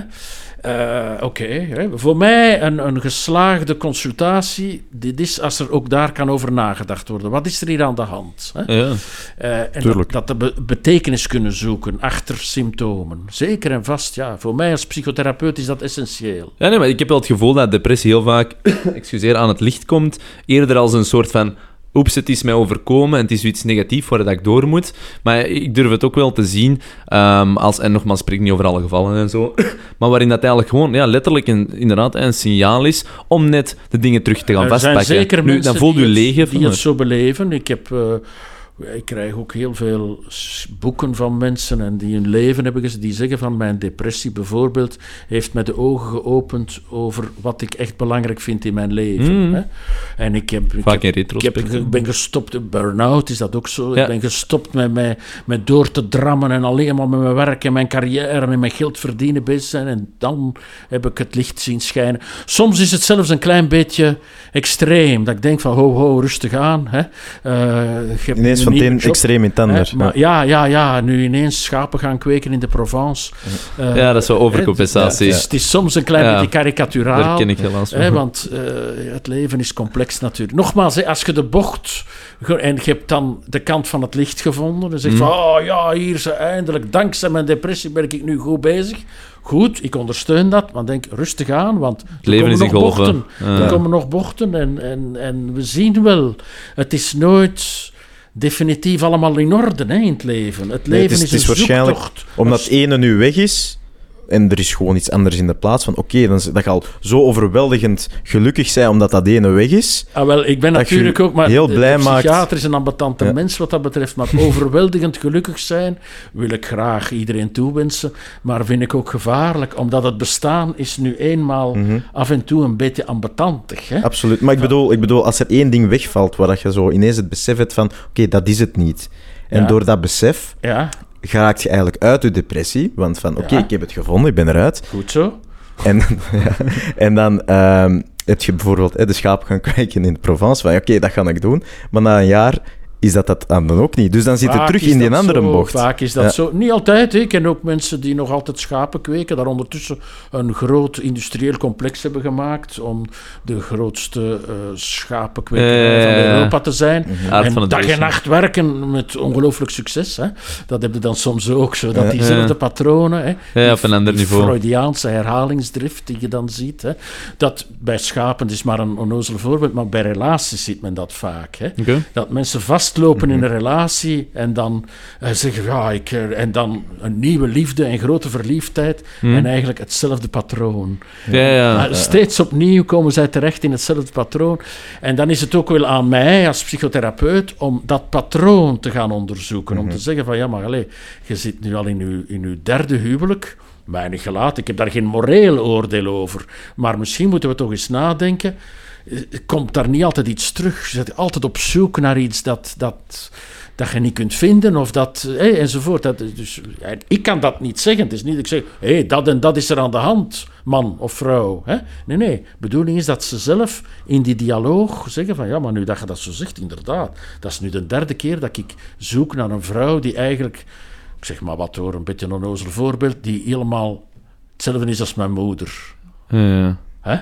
Speaker 1: Eh, Oké, voor mij een, een geslaagde consultatie, dit is als er ook daar kan over nagedacht worden. Wat is er hier aan de hand? Hè?
Speaker 4: Ja.
Speaker 1: En dat,
Speaker 2: Tuurlijk.
Speaker 1: dat de be- betekenis kunnen zoeken achter symptomen. Zeker en vast, ja. Voor mij als psychotherapeut is dat essentieel.
Speaker 4: Ja, nee, maar ik heb wel het gevoel dat depressie heel vaak excuseer, aan het licht komt. Eerder als een soort van. Oeps, het is mij overkomen en het is zoiets negatief waar dat ik door moet. Maar ik durf het ook wel te zien ehm, als, en nogmaals, spreek niet over alle gevallen en zo, maar waarin dat eigenlijk gewoon ja, letterlijk een, inderdaad een signaal is om net de dingen terug te gaan
Speaker 1: er
Speaker 4: vastpakken.
Speaker 1: zijn zeker
Speaker 4: nu, dan voelt u leeg
Speaker 1: die het zo beleven. Ik, heb, eh, ik krijg ook heel veel boeken van mensen en die hun leven hebben gezien. Die zeggen van mijn depressie bijvoorbeeld heeft mij de ogen geopend over wat ik echt belangrijk vind in mijn leven.
Speaker 4: Mm.
Speaker 1: Hè? En ik heb, ik
Speaker 4: Vaak
Speaker 1: heb
Speaker 4: in
Speaker 1: ik, heb,
Speaker 4: retrospect.
Speaker 1: ik ben gestopt, burn-out is dat ook zo.
Speaker 4: Ja.
Speaker 1: Ik ben gestopt met, met, met door te drammen en alleen maar met mijn werk en mijn carrière en mijn geld verdienen bezig zijn. En dan heb ik het licht zien schijnen. Soms is het zelfs een klein beetje extreem. Dat ik denk van, ho, ho, rustig aan. Hè. Eh, je hebt
Speaker 2: Ineens
Speaker 1: een
Speaker 2: van het
Speaker 1: nieuwe
Speaker 2: een
Speaker 1: job,
Speaker 2: extreem in het
Speaker 1: hè.
Speaker 2: ander.
Speaker 1: Maar ja, ja, ja, nu ineens schapen gaan kweken in de Provence. Eh,
Speaker 4: Ja, dat is wel
Speaker 1: hè,
Speaker 4: overcompensatie.
Speaker 1: Het is, het is soms een klein
Speaker 4: Ja.
Speaker 1: beetje karikaturaal.
Speaker 4: Daar ken ik helaas.
Speaker 1: Hè, want eh, het leven is complex natuurlijk. Nogmaals, hè, als je de bocht... En je hebt dan de kant van het licht gevonden. Dan zeg je
Speaker 4: Mm.
Speaker 1: van, oh ja, hier is eindelijk, dankzij mijn depressie ben ik nu goed bezig. Goed, ik ondersteun dat, maar denk rustig aan, want er
Speaker 4: leven
Speaker 1: komen nog
Speaker 4: golven.
Speaker 1: bochten.
Speaker 4: Ja.
Speaker 1: Er komen nog bochten en, en, en we zien wel, het is nooit definitief allemaal in orde hè, in het leven. Het
Speaker 2: Nee,
Speaker 1: leven
Speaker 2: het is-
Speaker 1: is,
Speaker 2: het is
Speaker 1: een
Speaker 2: waarschijnlijk
Speaker 1: zoektocht.
Speaker 2: Omdat het ene nu weg is en er is gewoon iets anders in de plaats van, oké, dan dat je al zo overweldigend gelukkig zijn omdat dat ene weg is.
Speaker 1: Ah, wel, ik ben natuurlijk ook maar
Speaker 2: heel blij
Speaker 1: de psychiater is een ambetante
Speaker 2: Ja.
Speaker 1: mens wat dat betreft, maar overweldigend gelukkig zijn wil ik graag iedereen toewensen, maar vind ik ook gevaarlijk, omdat het bestaan is nu eenmaal
Speaker 2: Mhm.
Speaker 1: af en toe een beetje ambetantig. Hè?
Speaker 2: Absoluut. Maar ik bedoel, ik bedoel, als er één ding wegvalt waar dat je zo ineens het besef hebt van, oké, dat is het niet. En
Speaker 1: Ja.
Speaker 2: door dat besef
Speaker 1: Ja,
Speaker 2: geraakt je eigenlijk uit je depressie, want van, oké,
Speaker 1: Ja.
Speaker 2: ik heb het gevonden, ik ben eruit.
Speaker 1: goed zo.
Speaker 2: En, ja, en dan ehm, heb je bijvoorbeeld hè, de schaap gaan kwijken in de Provence, van, oké, dat ga ik doen. Maar na een jaar is dat dat dan ook niet. Dus dan zit
Speaker 1: Vaak
Speaker 2: terug in die andere
Speaker 1: zo,
Speaker 2: bocht.
Speaker 1: Vaak is dat
Speaker 2: Ja.
Speaker 1: zo. Niet altijd. hè. Ik ken ook mensen die nog altijd schapen kweken, daar ondertussen een groot industrieel complex hebben gemaakt om de grootste eh schapenkwekerij
Speaker 4: ja.
Speaker 1: van Europa te zijn.
Speaker 4: Aard
Speaker 1: en
Speaker 4: van het
Speaker 1: dag en nacht werken met ongelooflijk succes. Hè. Dat heb je dan soms ook zo. Dat diezelfde patronen, hè,
Speaker 4: Ja,
Speaker 1: die
Speaker 4: op een ander niveau.
Speaker 1: Freudiaanse herhalingsdrift die je dan ziet. Hè. Dat bij schapen het is maar een onnozel voorbeeld, maar bij relaties ziet men dat vaak. Hè. Dat mensen vastlopen in een relatie en dan eh, zeggen, ja, ik, eh, en dan een nieuwe liefde en grote verliefdheid en eigenlijk hetzelfde patroon.
Speaker 4: Ja, ja.
Speaker 1: Maar steeds opnieuw komen zij terecht in hetzelfde patroon. En dan is het ook wel aan mij als psychotherapeut om dat patroon te gaan onderzoeken. Om te zeggen van, ja, maar allez, je zit nu al in uw, in uw derde huwelijk. Weinig gelaten, ik heb daar geen moreel oordeel over. Maar misschien moeten we toch eens nadenken. Eh, komt daar niet altijd iets terug. Je bent altijd op zoek naar iets dat, dat, dat je niet kunt vinden of dat, hé, enzovoort. Dat, dus, ik kan dat niet zeggen. Het is niet dat ik zeg, hé, dat en dat is er aan de hand, man of vrouw. Hè? Nee, nee. De bedoeling is dat ze zelf in die dialoog zeggen van, ja, maar nu dat je dat zo zegt, inderdaad. Dat is nu de derde keer dat ik zoek naar een vrouw die eigenlijk, ik zeg maar wat hoor, een beetje een onnozel voorbeeld, die helemaal hetzelfde is als mijn moeder.
Speaker 4: Ja.
Speaker 1: Hè?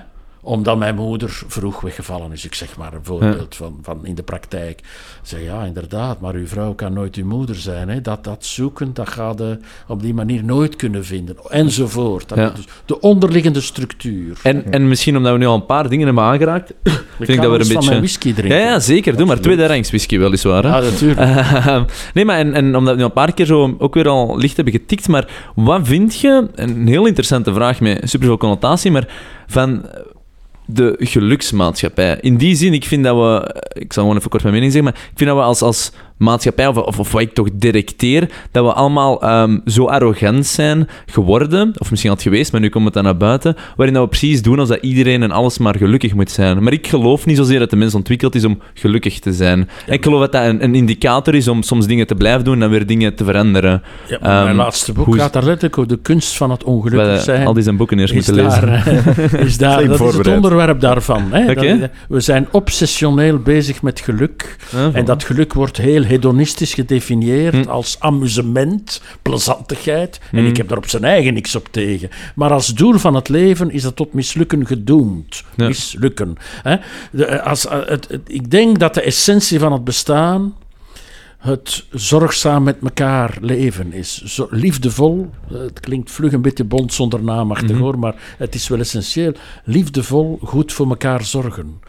Speaker 1: Omdat mijn moeder vroeg weggevallen is. Ik zeg maar een voorbeeld van, van in de praktijk. Ik zeg ja, inderdaad, maar uw vrouw kan nooit uw moeder zijn. Hè? Dat, dat zoeken, dat gaat je op die manier nooit kunnen vinden. Enzovoort. Dat
Speaker 4: Ja.
Speaker 1: dus de onderliggende structuur.
Speaker 4: En, en misschien omdat we nu al een paar dingen hebben aangeraakt,
Speaker 1: ik
Speaker 4: vind ik dat we een beetje...
Speaker 1: mijn whisky drinken.
Speaker 4: Ja, ja, zeker. Doe maar. Tweede rangs whisky weliswaar. Hè?
Speaker 1: Ah, natuurlijk.
Speaker 4: Ehm, nee, maar en, en omdat we nu een paar keer zo ook weer al licht hebben getikt, maar wat vind je, een heel interessante vraag met superveel connotatie, maar van de geluksmaatschappij. In die zin, ik vind dat we, ik zal gewoon even kort mijn mening zeggen, maar ik vind dat we als, als maatschappij, of, of, of wat ik toch directeer, dat we allemaal ehm, zo arrogant zijn geworden, of misschien al het geweest, maar nu komt het dan naar buiten, waarin dat we precies doen als dat iedereen en alles maar gelukkig moet zijn. Maar ik geloof niet zozeer dat de mens ontwikkeld is om gelukkig te zijn. Ik geloof dat dat een, een indicator is om soms dingen te blijven doen en dan weer dingen te veranderen.
Speaker 1: Ja, maar mijn
Speaker 4: Ehm,
Speaker 1: laatste boek
Speaker 4: hoe
Speaker 1: gaat daar letterlijk over de kunst van het ongelukkig
Speaker 4: hadden
Speaker 1: zijn.
Speaker 4: al die zijn boeken eerst moeten lezen.
Speaker 1: daar, eh, is daar, dat is het onderwerp daarvan. Hè? Dat- we zijn obsessioneel bezig met geluk.
Speaker 4: Ja,
Speaker 1: En dat geluk wordt heel hedonistisch gedefinieerd
Speaker 4: Hm.
Speaker 1: als amusement, plezantigheid. En
Speaker 4: Hm.
Speaker 1: ik heb daar op zijn eigen niks op tegen. Maar als doel van het leven is dat tot mislukken gedoemd.
Speaker 4: Ja.
Speaker 1: Mislukken. Hè? De, eh, als, eh, het, het- ik denk dat de essentie van het bestaan het zorgzaam met elkaar leven is. Zo, liefdevol, eh, het klinkt vlug een beetje bond zonder naamachtig
Speaker 4: Mhm.
Speaker 1: hoor, maar het is wel essentieel. Liefdevol, goed voor elkaar zorgen.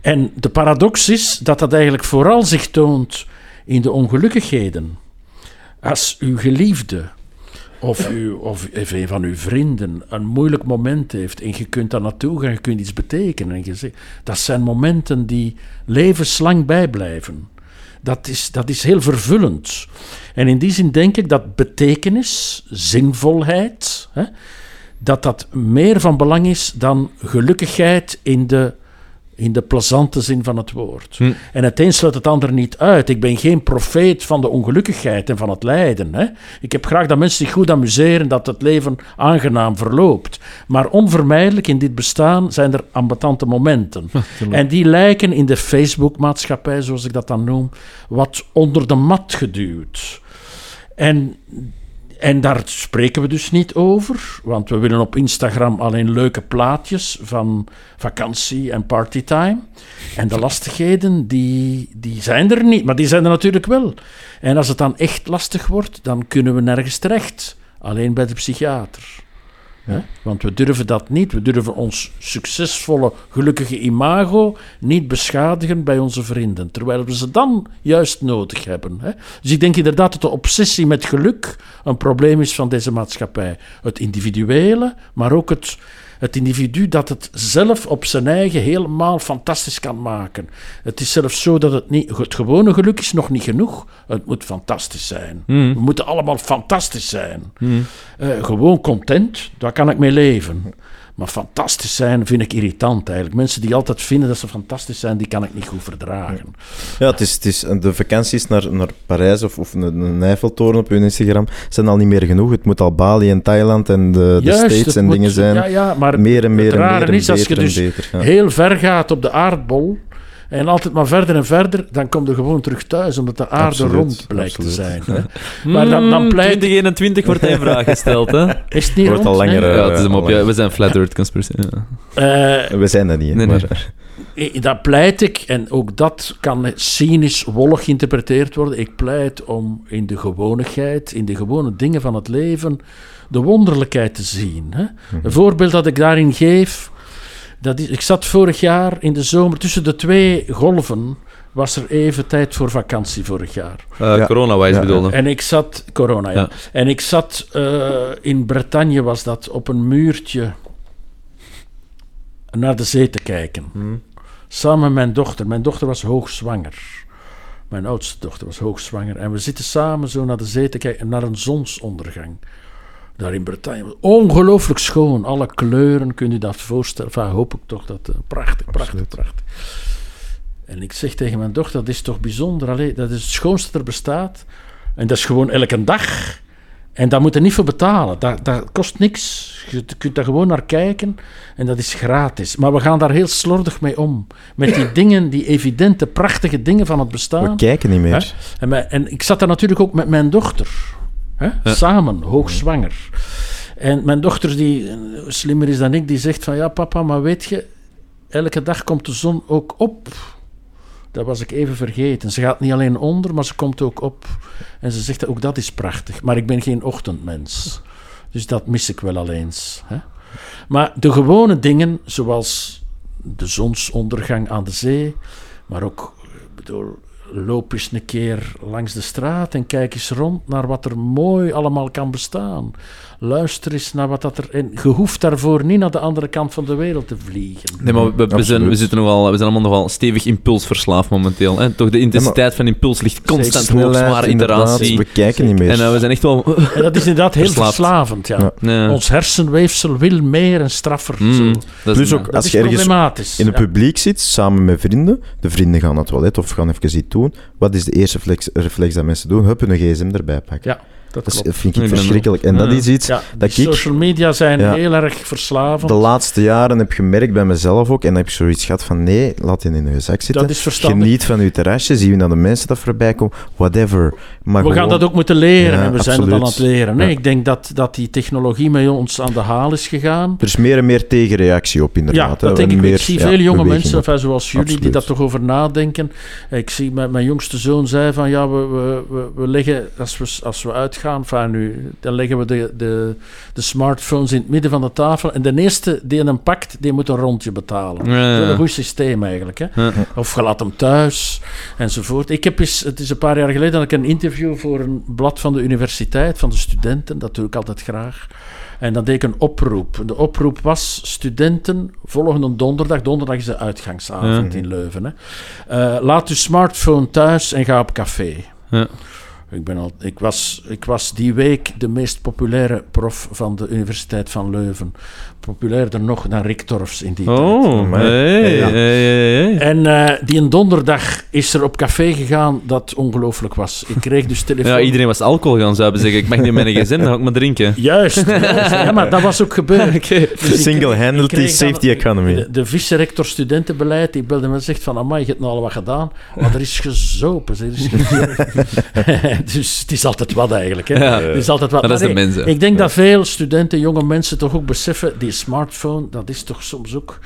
Speaker 1: En de paradox is dat dat eigenlijk vooral zich toont in de ongelukkigheden. Als uw geliefde of, of een van uw vrienden een moeilijk moment heeft en je kunt daar naartoe gaan, je kunt iets betekenen. En je zegt, dat zijn momenten die levenslang bijblijven. Dat is, dat is heel vervullend. En in die zin denk ik dat betekenis, zinvolheid, hè, dat dat meer van belang is dan gelukkigheid in de, in de plezante zin van het woord.
Speaker 4: Hm.
Speaker 1: En het een sluit het ander niet uit. Ik ben geen profeet van de ongelukkigheid en van het lijden. Hè. Ik heb graag dat mensen zich goed amuseren, dat het leven aangenaam verloopt. Maar onvermijdelijk in dit bestaan zijn er ambetante momenten. En die lijken in de Facebook-maatschappij, zoals ik dat dan noem, wat onder de mat geduwd. En, en daar spreken we dus niet over, want we willen op Instagram alleen leuke plaatjes van vakantie en partytime. En de lastigheden, die, die zijn er niet, maar die zijn er natuurlijk wel. En als het dan echt lastig wordt, dan kunnen we nergens terecht. Alleen bij de psychiater. Hè? Want we durven dat niet. We durven ons succesvolle, gelukkige imago niet beschadigen bij onze vrienden. Terwijl we ze dan juist nodig hebben. Hè? Dus ik denk inderdaad dat de obsessie met geluk een probleem is van deze maatschappij. Het individuele, maar ook het, het individu dat het zelf op zijn eigen helemaal fantastisch kan maken. Het is zelfs zo dat het niet... Het gewone geluk is nog niet genoeg. Het moet fantastisch zijn.
Speaker 4: Mm.
Speaker 1: We moeten allemaal fantastisch zijn.
Speaker 4: Mm.
Speaker 1: Eh, gewoon content, daar kan ik mee leven. Maar fantastisch zijn vind ik irritant eigenlijk. Mensen die altijd vinden dat ze fantastisch zijn, die kan ik niet goed verdragen.
Speaker 2: Ja, het is, het is, de vakanties naar, naar Parijs of, of een, Eiffeltoren op hun Instagram zijn al niet meer genoeg. Het moet al Bali en Thailand en de, de States en
Speaker 1: moet-
Speaker 2: dingen zijn.
Speaker 1: Ja, ja, maar
Speaker 2: meer en meer
Speaker 1: het
Speaker 2: en meer en
Speaker 1: is, als je dus
Speaker 2: beter. Ja.
Speaker 1: heel ver gaat op de aardbol en altijd maar verder en verder, dan kom je gewoon terug thuis, omdat de aarde
Speaker 2: Absoluut,
Speaker 1: rond blijkt
Speaker 2: absoluut.
Speaker 1: te zijn. Hè. Maar dan, dan
Speaker 4: Mm,
Speaker 1: pleit...
Speaker 4: 2021 wordt hij in vraag gesteld, hè?
Speaker 1: Is het niet
Speaker 2: Wordt al
Speaker 1: rond?
Speaker 2: langer,
Speaker 1: Nee.
Speaker 2: eh,
Speaker 4: Ja, het is hem op.
Speaker 2: al
Speaker 4: Ja,
Speaker 2: lang.
Speaker 4: we zijn flat earth conspiracy. Ja.
Speaker 1: Eh,
Speaker 2: We zijn dat niet,
Speaker 4: Nee, nee.
Speaker 2: maar
Speaker 1: Ik- Dat pleit ik, en ook dat kan cynisch, wollig geïnterpreteerd worden. Ik pleit om in de gewonigheid, in de gewone dingen van het leven, de wonderlijkheid te zien. Hè? Een voorbeeld dat ik daarin geef. Dat is, ik zat vorig jaar in de zomer tussen de twee golven. Was er even tijd voor vakantie vorig jaar.
Speaker 4: Uh,
Speaker 2: Ja.
Speaker 4: Corona-wise
Speaker 2: Ja,
Speaker 4: bedoelde.
Speaker 1: En ik zat, corona ja.
Speaker 4: Ja.
Speaker 1: En ik zat eh, in Bretagne, was dat, op een muurtje naar de zee te kijken.
Speaker 2: Hm.
Speaker 1: Samen met mijn dochter. Mijn dochter was hoogzwanger. Mijn oudste dochter was hoogzwanger. En we zitten samen zo naar de zee te kijken, naar een zonsondergang. Daar in Bretagne. Ongelooflijk schoon. Alle kleuren, kun je dat voorstellen. Enfin, hoop ik toch dat... eh, prachtig, prachtig,
Speaker 2: Absoluut.
Speaker 1: prachtig. En ik zeg tegen mijn dochter, dat is toch bijzonder. Allee, dat is het schoonste dat er bestaat. En dat is gewoon elke dag. En daar moet je niet voor betalen. Dat, dat kost niks. Je kunt daar gewoon naar kijken. En dat is gratis. Maar we gaan daar heel slordig mee om. Met die dingen, die evidente, prachtige dingen van het bestaan.
Speaker 2: We kijken niet meer.
Speaker 1: En, mijn- en ik zat daar natuurlijk ook met mijn dochter. Hè? Samen, hoogzwanger. En mijn dochter, die slimmer is dan ik, die zegt van... Ja, papa, maar weet je... Elke dag komt de zon ook op. Dat was ik even vergeten. Ze gaat niet alleen onder, maar ze komt ook op. En ze zegt ook dat is prachtig. Maar ik ben geen ochtendmens. Dus dat mis ik wel al eens. Hè? Maar de gewone dingen, zoals de zonsondergang aan de zee, maar ook, ik bedoel, loop eens een keer langs de straat en kijk eens rond naar wat er mooi allemaal kan bestaan. Luister eens naar wat dat er... En je hoeft daarvoor niet naar de andere kant van de wereld te vliegen.
Speaker 4: Nee, maar we, zijn, we, zitten nogal, we zijn allemaal nogal stevig impulsverslaafd momenteel. Hè? Toch de intensiteit van impuls ligt constant hoog, zware iteratie.
Speaker 2: We kijken niet meer.
Speaker 4: En eh, we zijn echt wel...
Speaker 1: En dat is inderdaad heel
Speaker 4: Verslaafd.
Speaker 1: verslavend, ja.
Speaker 2: Ja.
Speaker 4: Ja.
Speaker 1: Ons hersenweefsel wil meer en straffer.
Speaker 4: Mm,
Speaker 1: zo.
Speaker 4: dat
Speaker 2: Plus ook-
Speaker 1: Dat
Speaker 2: Als
Speaker 1: is
Speaker 2: je ergens in het
Speaker 1: ja.
Speaker 2: publiek zit, samen met vrienden, de vrienden gaan naar het toilet of gaan even iets doen. Wat is de eerste reflex, reflex dat mensen doen? Hup, een gsm erbij pakken.
Speaker 1: Ja, dat
Speaker 2: Dat is- vind ik verschrikkelijk. En dat
Speaker 4: Ja.
Speaker 2: is iets
Speaker 1: Ja,
Speaker 2: dat
Speaker 1: die
Speaker 2: ik
Speaker 1: social media zijn
Speaker 2: Ja.
Speaker 1: heel erg verslavend.
Speaker 2: de laatste jaren heb gemerkt bij mezelf ook. En dan heb ik zoiets gehad van, nee, laat je in je zak zitten.
Speaker 1: Dat is verstandig.
Speaker 2: Geniet van je terrasje, zie je dat de mensen dat voorbij komen. Whatever. Maar
Speaker 1: We gaan dat ook moeten leren
Speaker 2: Ja,
Speaker 1: en we zijn het al aan het leren. Nee,
Speaker 2: Ja.
Speaker 1: Ik denk dat, dat die technologie met ons aan de haal is gegaan.
Speaker 2: Er is meer en meer tegenreactie op,
Speaker 1: Ja,
Speaker 2: inderdaad.
Speaker 1: dat
Speaker 2: hè.
Speaker 1: denk
Speaker 2: En
Speaker 1: ik.
Speaker 2: meer,
Speaker 1: Ik zie
Speaker 2: ja,
Speaker 1: veel jonge mensen, enfin, zoals jullie, die daar toch over nadenken. Ik zie, mijn, mijn jongste zoon zei van, ja, we, we, we, we leggen, als we, als we uitgaan, nu, dan leggen we de, de, de smartphones in het midden van de tafel. En de eerste die hem pakt, die moet een rondje betalen.
Speaker 4: Ja, ja.
Speaker 1: Dat is een goed systeem eigenlijk. Hè?
Speaker 4: Ja.
Speaker 1: Of je laat hem thuis, enzovoort. Ik heb eens, het is een paar jaar geleden, dat ik een interview voor een blad van de universiteit, van de studenten, dat doe ik altijd graag. En dan deed ik een oproep. De oproep was, studenten, volgende donderdag, donderdag is de uitgangsavond
Speaker 2: Ja.
Speaker 1: in Leuven. Hè. Eh, laat uw smartphone thuis en ga op café.
Speaker 4: Ja.
Speaker 1: Ik, ben al, ik, was, ik was die week de meest populaire prof van de Universiteit van Leuven. Populairder nog dan Rick Torfs in die tijd.
Speaker 4: Oh,
Speaker 2: Amai.
Speaker 4: hey,
Speaker 2: Ja.
Speaker 4: hey, hey, hey.
Speaker 1: En eh, die een donderdag is er op café gegaan dat ongelooflijk was. Ik kreeg dus telefoon.
Speaker 4: Ja, iedereen was alcohol gaan zuipen zeggen. Ik mag niet met een gezin, dan ga ik maar drinken.
Speaker 1: Juist, juist. Ja, maar dat was ook gebeurd. Dus dan-
Speaker 2: safety economy.
Speaker 1: De, de vice-rector studentenbeleid, die belde me en zegt van, amai, je hebt nou al wat gedaan. Maar er is gezopen. Er is ge- dus het is altijd wat eigenlijk. Hè.
Speaker 4: Ja.
Speaker 1: Het is altijd wat.
Speaker 4: Maar dat is
Speaker 1: Maar
Speaker 4: de
Speaker 1: nee,
Speaker 4: mensen.
Speaker 1: Ik denk dat veel studenten, jonge mensen toch ook beseffen, die smartphone, dat is toch soms ook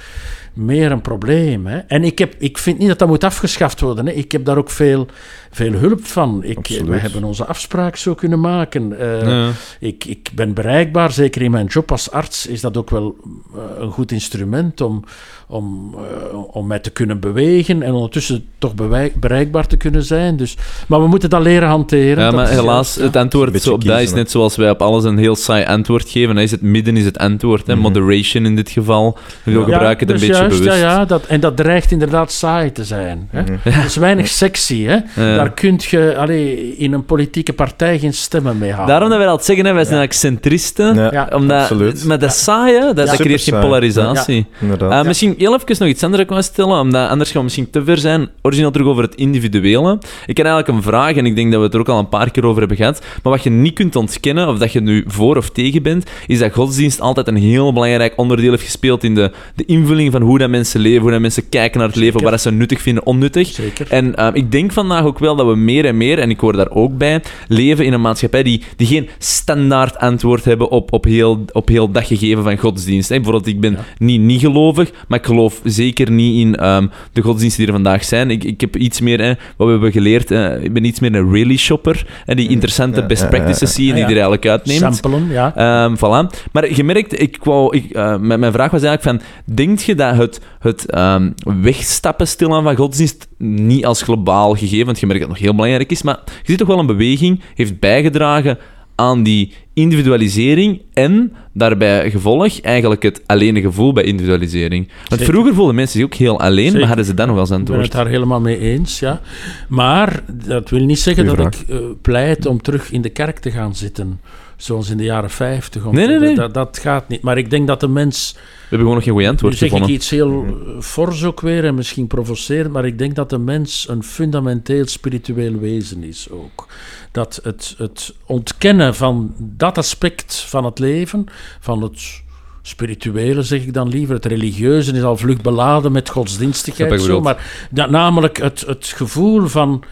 Speaker 1: meer een probleem. Hè? En ik, heb, ik vind niet dat dat moet afgeschaft worden. Hè? Ik heb daar ook veel, veel hulp van. Ik,
Speaker 2: Absoluut.
Speaker 1: we hebben onze afspraak zo kunnen maken. Eh,
Speaker 4: Ja.
Speaker 1: ik, ik ben bereikbaar, zeker in mijn job als arts is dat ook wel eh, een goed instrument om, om, eh, om mij te kunnen bewegen en ondertussen toch bereikbaar te kunnen zijn. Dus, maar we moeten dat leren hanteren.
Speaker 4: Ja,
Speaker 1: Dat
Speaker 4: maar
Speaker 1: is
Speaker 4: helaas,
Speaker 1: ja.
Speaker 4: het antwoord op dat is net zoals wij op alles een heel saai antwoord geven. Dan is het midden is het antwoord. Hè?
Speaker 2: Mhm.
Speaker 4: Moderation in dit geval. We
Speaker 2: Ja.
Speaker 4: gebruiken het een
Speaker 1: dus
Speaker 4: beetje
Speaker 1: juist,
Speaker 4: bewust.
Speaker 1: Ja, ja, dat, en dat dreigt inderdaad saai te zijn. Hè?
Speaker 2: Mhm.
Speaker 1: Dat is weinig sexy. Hè? Daar kun je allee, in een politieke partij geen stemmen mee halen.
Speaker 4: Daarom dat wij altijd zeggen, hè, wij zijn eigenlijk centristen.
Speaker 2: Ja,
Speaker 1: Ja,
Speaker 4: Omdat,
Speaker 2: absoluut.
Speaker 4: Maar dat saai, hè, dat, dat creëert geen polarisatie. Eh, Misschien heel even nog iets anders dat ik wou stellen, omdat anders gaan we misschien te ver zijn. Origineel terug over het individuele. Ik heb eigenlijk een vraag, en ik denk dat we het er ook al een paar keer over hebben gehad. Maar wat je niet kunt ontkennen, of dat je nu voor of tegen bent, is dat godsdienst altijd een heel belangrijk onderdeel heeft gespeeld in de, de invulling van hoe dat mensen leven, hoe dat mensen kijken naar het leven,
Speaker 1: Zeker.
Speaker 4: wat dat ze nuttig vinden, onnuttig.
Speaker 1: Zeker.
Speaker 4: En eh, ik denk vandaag ook wel dat we meer en meer, en ik hoor daar ook bij, leven in een maatschappij die, die geen standaard antwoord hebben op, op, heel, op heel dat gegeven van godsdienst. Hè. Bijvoorbeeld, ik ben
Speaker 1: Ja.
Speaker 4: niet niet gelovig, maar ik geloof zeker niet in ehm, de godsdiensten die er vandaag zijn. Ik, ik heb iets meer, hè, wat we hebben geleerd, eh, ik ben iets meer een really shopper, en die interessante best practices zie je, die er eigenlijk uitneemt.
Speaker 1: Samplen, ja.
Speaker 4: Ehm voilà. Maar je merkt, ik wou, ik, eh, mijn, vraag was eigenlijk van, denk je dat het, het ehm, wegstappen stilaan van godsdienst niet als globaal gegeven, want je merkt dat het nog heel belangrijk is, maar je ziet toch wel een beweging, heeft bijgedragen aan die individualisering en daarbij gevolg eigenlijk het alleen gevoel bij individualisering. Want
Speaker 1: Zeker.
Speaker 4: vroeger voelden mensen zich ook heel alleen,
Speaker 1: Zeker.
Speaker 4: maar hadden ze dan nog wel eens aan
Speaker 1: Ik ben het daar helemaal mee eens, ja. Maar dat wil niet zeggen
Speaker 2: Goeie
Speaker 1: dat ik eh, pleit om terug in de kerk te gaan zitten. Zoals in de jaren 50. om
Speaker 4: Nee,
Speaker 1: te-
Speaker 4: nee, nee.
Speaker 1: Dat, dat gaat niet. Maar ik denk dat de mens...
Speaker 4: We hebben gewoon nog geen goed
Speaker 1: Nu
Speaker 4: antwoord
Speaker 1: zeg ik iets heel eh, fors ook weer en misschien provocerend, maar ik denk dat de mens een fundamenteel spiritueel wezen is ook. Dat het, het ontkennen van dat aspect van het leven, van het spirituele zeg ik dan liever, het religieuze is al vlug beladen met godsdienstigheid, zo, maar dat, namelijk het, het gevoel van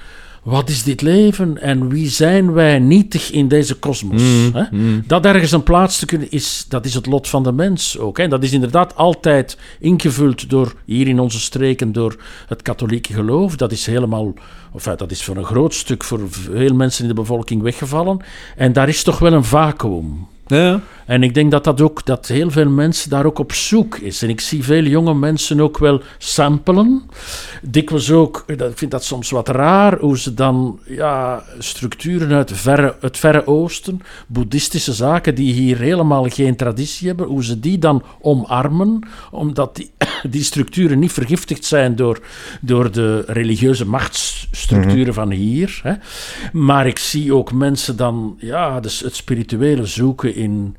Speaker 1: wat is dit leven en wie zijn wij nietig in deze kosmos.
Speaker 4: Mm, mm.
Speaker 1: Dat ergens een plaats te kunnen is, dat is het lot van de mens ook. Hè. Dat is inderdaad altijd ingevuld door, hier in onze streken, door het katholieke geloof. Dat is helemaal, of ja, dat is voor een groot stuk voor veel mensen in de bevolking weggevallen. En daar is toch wel een vacuüm.
Speaker 4: Ja,
Speaker 1: En ik denk dat dat ook, dat heel veel mensen daar ook op zoek is. En ik zie veel jonge mensen ook wel samplen. Dikwijls ook, dat- ik vind dat soms wat raar, hoe ze dan ja, structuren uit verre, het Verre Oosten, boeddhistische zaken die hier helemaal geen traditie hebben, hoe ze die dan omarmen, omdat die, die structuren niet vergiftigd zijn door, door de religieuze machtsstructuren van hier. Hè. Maar ik zie ook mensen dan ja, dus het spirituele zoeken in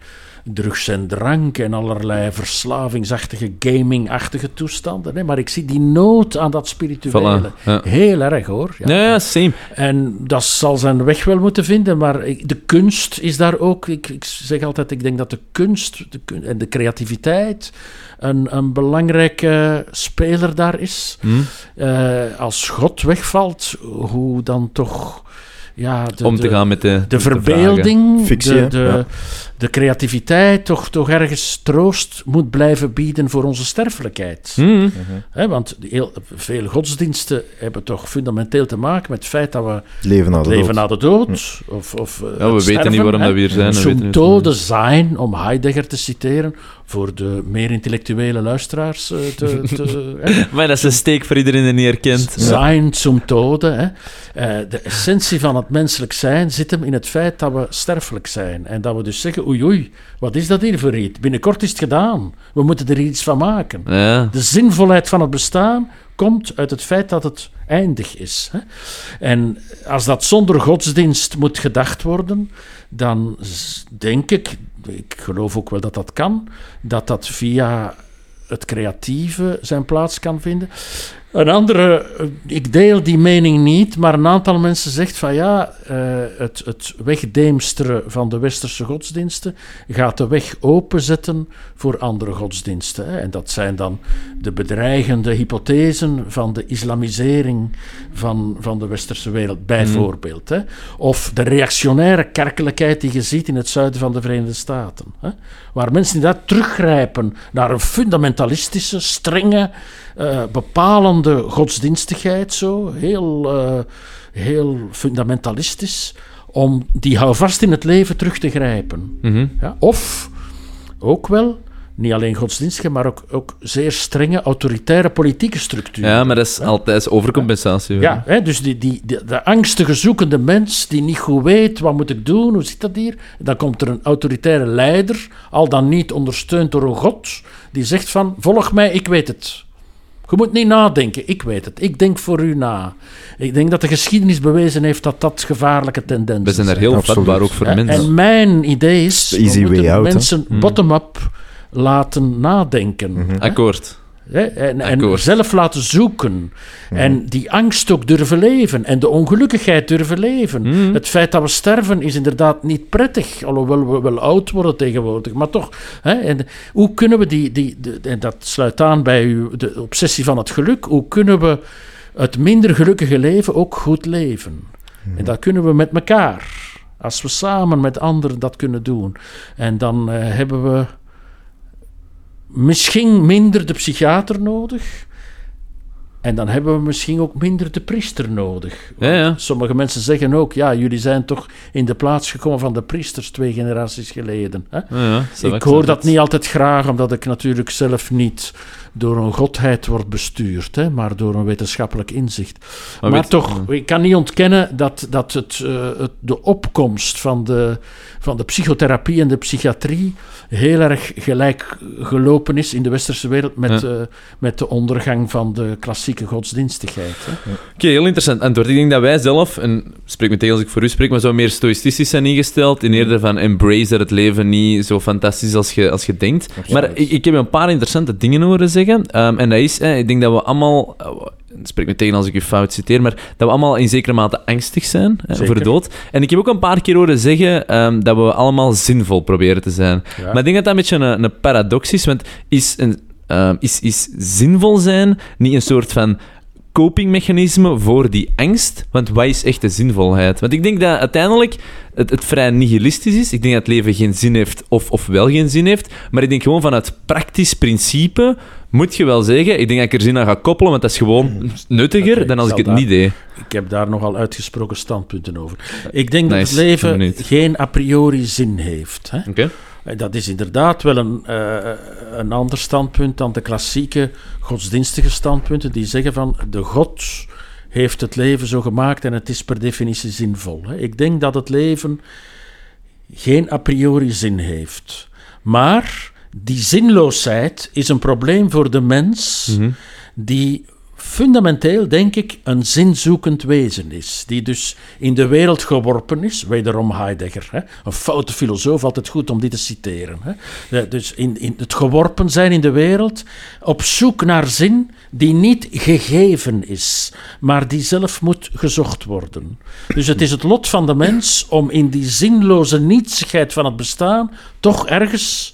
Speaker 1: drugs en drank en allerlei verslavingsachtige, gamingachtige toestanden. Hè. Maar ik zie die nood aan dat spirituele
Speaker 4: Voilà, ja.
Speaker 1: heel erg hoor. Ja.
Speaker 4: ja, same.
Speaker 1: En dat zal zijn weg wel moeten vinden, maar de kunst is daar ook. Ik, ik zeg altijd, ik denk dat de kunst de en de creativiteit een, een belangrijke speler daar is.
Speaker 4: Hm?
Speaker 1: Eh, als God wegvalt, hoe dan toch ja, de,
Speaker 4: Om te
Speaker 1: de-
Speaker 4: gaan met de,
Speaker 1: de verbeelding,
Speaker 2: Fictie,
Speaker 1: de, de,
Speaker 2: Ja.
Speaker 1: De creativiteit toch, toch ergens troost moet blijven bieden voor onze sterfelijkheid.
Speaker 4: Hm.
Speaker 1: Hè, want heel, veel godsdiensten hebben toch fundamenteel te maken met het feit dat we
Speaker 2: Leven na de
Speaker 1: leven
Speaker 2: dood.
Speaker 1: na de dood. Of, of, eh,
Speaker 4: Ja, we weten niet waarom
Speaker 1: hè.
Speaker 4: dat we hier zijn. we weten
Speaker 1: zijn, om Heidegger te citeren, voor de meer intellectuele luisteraars eh, te, te, hè.
Speaker 4: Maar dat is een steek voor iedereen die niet herkent.
Speaker 1: Zijn zum tode. Hè. Eh, de essentie van het menselijk zijn zit hem in het feit dat we sterfelijk zijn. En dat we dus zeggen, oei oei, wat is dat hier voor iets? Binnenkort is het gedaan. We moeten er iets van maken.
Speaker 4: Ja.
Speaker 1: De zinvolheid van het bestaan komt uit het feit dat het eindig is. Hè? En als dat zonder godsdienst moet gedacht worden, dan denk ik, ik geloof ook wel dat dat kan, dat dat via het creatieve zijn plaats kan vinden. Een andere, ik deel die mening niet, maar een aantal mensen zegt van ja, eh, het, het wegdeemsteren van de westerse godsdiensten gaat de weg openzetten voor andere godsdiensten. En dat zijn dan de bedreigende hypothesen van de islamisering van, van de westerse wereld, bijvoorbeeld. Hè. Of de reactionaire kerkelijkheid die je ziet in het zuiden van de Verenigde Staten. Hè. Waar mensen inderdaad teruggrijpen naar een fundamentalistische, strenge, eh, bepalende godsdienstigheid, zo, heel, eh, heel fundamentalistisch, om die houvast in het leven terug te grijpen.
Speaker 4: Mhm.
Speaker 1: Ja, of ook wel, niet alleen godsdienstige, maar ook, ook zeer strenge autoritaire politieke structuren.
Speaker 4: ja, maar dat is altijd overcompensatie.
Speaker 1: Ja, hè, dus die, die, die- de angstige zoekende mens die niet goed weet, wat moet ik doen, hoe zit dat hier? Dan komt er een autoritaire leider, al dan niet ondersteund door een god, die zegt van, volg mij, ik weet het. Je moet niet nadenken, ik weet het. Ik denk voor u na. Ik denk dat de geschiedenis bewezen heeft dat dat gevaarlijke tendensen
Speaker 4: We zijn daar
Speaker 1: zijn.
Speaker 4: heel
Speaker 2: Absoluut.
Speaker 4: vatbaar ook voor mensen.
Speaker 1: En mijn idee is, we moeten mensen
Speaker 4: Hmm.
Speaker 1: bottom-up laten nadenken.
Speaker 2: Mhm.
Speaker 4: Akkoord.
Speaker 1: Hè, En, en zelf laten zoeken. En die angst ook durven leven. En de ongelukkigheid durven leven.
Speaker 4: Mhm.
Speaker 1: Het feit dat we sterven is inderdaad niet prettig. Alhoewel we wel oud worden tegenwoordig. Maar toch. Hè, en hoe kunnen we die. die, de- en dat sluit aan bij uw, de obsessie van het geluk. Hoe kunnen we het minder gelukkige leven ook goed leven? En dat kunnen we met elkaar. Als we samen met anderen dat kunnen doen. En dan eh, hebben we misschien minder de psychiater nodig. En dan hebben we misschien ook minder de priester nodig.
Speaker 4: Ja, ja.
Speaker 1: Sommige mensen zeggen ook, ja, jullie zijn toch in de plaats gekomen van de priesters twee generaties geleden. Hè?
Speaker 4: Ja,
Speaker 1: ik hoor dat niet altijd graag, omdat ik natuurlijk zelf niet door een godheid wordt bestuurd, hè, maar door een wetenschappelijk inzicht.
Speaker 4: Maar
Speaker 1: Maar,
Speaker 4: weet-
Speaker 1: toch, ik kan niet ontkennen dat, dat het, eh, het, de opkomst van de, van de psychotherapie en de psychiatrie heel erg gelijk gelopen is in de westerse wereld met,
Speaker 4: Ja.
Speaker 1: eh, met de ondergang van de klassieke godsdienstigheid.
Speaker 4: Oké, heel interessant antwoord. Ik denk dat wij zelf, en spreek me tegen als ik voor u spreek, maar zo meer stoïcistisch zijn ingesteld. In eerder van embrace dat het leven niet zo fantastisch is als je, als je denkt. Maar ik, ik heb een paar interessante dingen horen zeggen. Ehm, en dat is, eh, ik denk dat we allemaal, eh, spreek me tegen als ik u fout citeer, maar dat we allemaal in zekere mate angstig zijn eh,
Speaker 1: Zeker.
Speaker 4: voor de dood. En ik heb ook een paar keer horen zeggen ehm, dat we allemaal zinvol proberen te zijn.
Speaker 1: Ja.
Speaker 4: Maar ik denk dat dat een beetje een, een paradox is, want is, een, ehm, is, is zinvol zijn niet een soort van copingmechanisme voor die angst? Want wat is echt de zinvolheid? Want ik denk dat uiteindelijk het, het vrij nihilistisch is. Ik denk dat het leven geen zin heeft of, of wel geen zin heeft. Maar ik denk gewoon vanuit praktisch principe moet je wel zeggen, ik denk dat ik er zin aan ga koppelen, want dat is gewoon nuttiger
Speaker 1: Oké,
Speaker 4: dan als ik het niet deed.
Speaker 1: Ik heb daar nogal uitgesproken standpunten over. Ik denk dat het leven geen a priori zin heeft. Hè. Eh, Dat is inderdaad wel een, eh, een ander standpunt dan de klassieke godsdienstige standpunten die zeggen van de God heeft het leven zo gemaakt en het is per definitie zinvol. hè. Ik denk dat het leven geen a priori zin heeft. Maar die zinloosheid is een probleem voor de mens
Speaker 4: Mhm.
Speaker 1: die fundamenteel, denk ik, een zinzoekend wezen is. Die dus in de wereld geworpen is, wederom Heidegger. Hè? Een foute filosoof, altijd goed om die te citeren. Hè? Dus in, in het geworpen zijn in de wereld, op zoek naar zin die niet gegeven is, maar die zelf moet gezocht worden. Dus het is het lot van de mens om in die zinloze nietsigheid van het bestaan toch ergens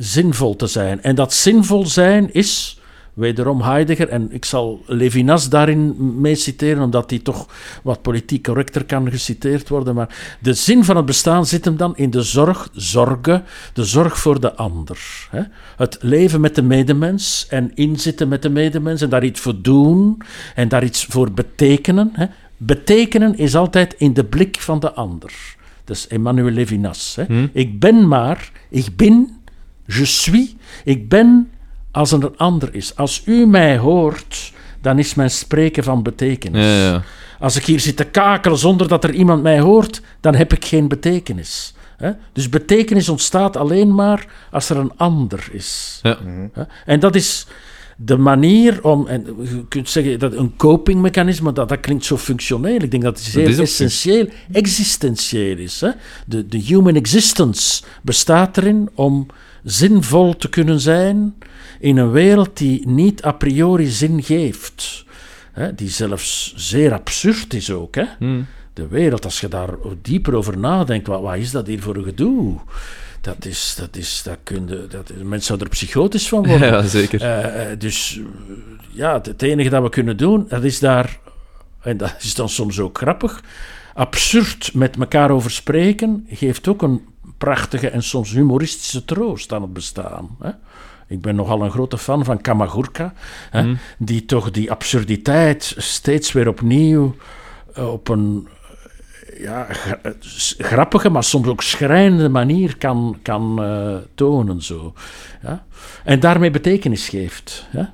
Speaker 1: zinvol te zijn. En dat zinvol zijn is, wederom Heidegger, en ik zal Levinas daarin mee citeren, omdat die toch wat politiek correcter kan geciteerd worden, maar de zin van het bestaan zit hem dan in de zorg, zorgen, de zorg voor de ander. Hè? Het leven met de medemens en inzitten met de medemens en daar iets voor doen en daar iets voor betekenen. Hè? Betekenen is altijd in de blik van de ander. Dat is Emmanuel Levinas. Hè? Ik ben maar, ik ben, je suis, ik ben als er een ander is. Als u mij hoort, dan is mijn spreken van betekenis.
Speaker 4: Ja, ja.
Speaker 1: Als ik hier zit te kakelen zonder dat er iemand mij hoort, dan heb ik geen betekenis. Hè? Dus betekenis ontstaat alleen maar als er een ander is.
Speaker 4: Ja.
Speaker 1: Hè? En dat is de manier om, en je kunt zeggen dat een copingmechanisme, dat, dat klinkt zo functioneel. Ik denk dat het
Speaker 4: Dat
Speaker 1: zeer essentieel, existentieel is. Hè? De, de human existence bestaat erin om zinvol te kunnen zijn in een wereld die niet a priori zin geeft. Hè? Die zelfs zeer absurd is ook. Hè?
Speaker 4: Hm.
Speaker 1: De wereld, als je daar dieper over nadenkt, wat, wat is dat hier voor een gedoe? Dat is, dat is, dat kun je, dat, mensen zouden er psychotisch van worden.
Speaker 4: Ja, zeker.
Speaker 1: Eh, eh, dus ja, het, het enige dat we kunnen doen, dat is daar, en dat is dan soms ook grappig, absurd met elkaar over spreken, geeft ook een prachtige en soms humoristische troost aan het bestaan. Hè? Ik ben nogal een grote fan van Kamagurka, hè, die toch die absurditeit steeds weer opnieuw eh, op een ja, grappige, maar soms ook schrijnende manier kan, kan eh, tonen. Zo. Ja? En daarmee betekenis geeft. Ja?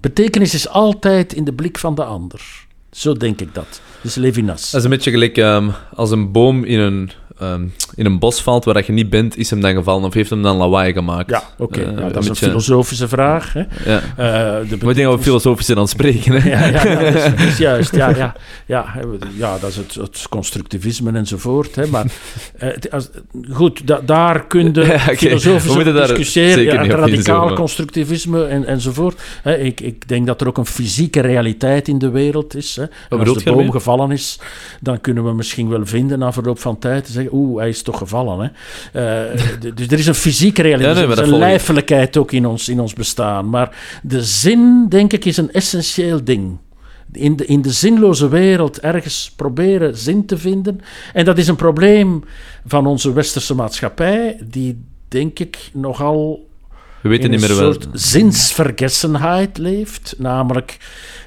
Speaker 1: Betekenis is altijd in de blik van de ander. Zo denk ik dat. Is Levinas.
Speaker 4: Dat is een beetje gelijk ehm, als een boom in een, ehm, in een bos valt waar dat je niet bent, is hem dan gevallen of heeft hem dan lawaai gemaakt?
Speaker 1: Ja, oké.
Speaker 4: Eh,
Speaker 1: ja,
Speaker 4: een
Speaker 1: dat is een filosofische vraag. Hè?
Speaker 4: Ja.
Speaker 1: Eh, de
Speaker 4: Maar dat we filosofisch zijn aan het spreken. Hè?
Speaker 1: Ja, ja, ja, dat, is, juist. Ja, ja, ja, ja, dat is het, het constructivisme enzovoort. Hè, maar eh, als, goed, da- daar kun je
Speaker 4: Ja,
Speaker 1: filosofisch discussiëren. Ja, het radicaal constructivisme en, enzovoort. Hè, ik, ik denk dat er ook een fysieke realiteit in de wereld is. Hè. Als de boom gevallen is, dan kunnen we misschien wel vinden na verloop van tijd te zeggen, oeh, hij is toch gevallen. Hè. Eh, dus er is een fysieke realiteit,
Speaker 4: Ja, nee,
Speaker 1: een lijfelijkheid ook in ons, in ons bestaan. Maar de zin, denk ik, is een essentieel ding. In de, in de zinloze wereld ergens proberen zin te vinden. En dat is een probleem van onze westerse maatschappij, die denk ik nogal
Speaker 4: We weten niet
Speaker 1: een
Speaker 4: meer wel.
Speaker 1: soort zinsvergessenheid leeft. Namelijk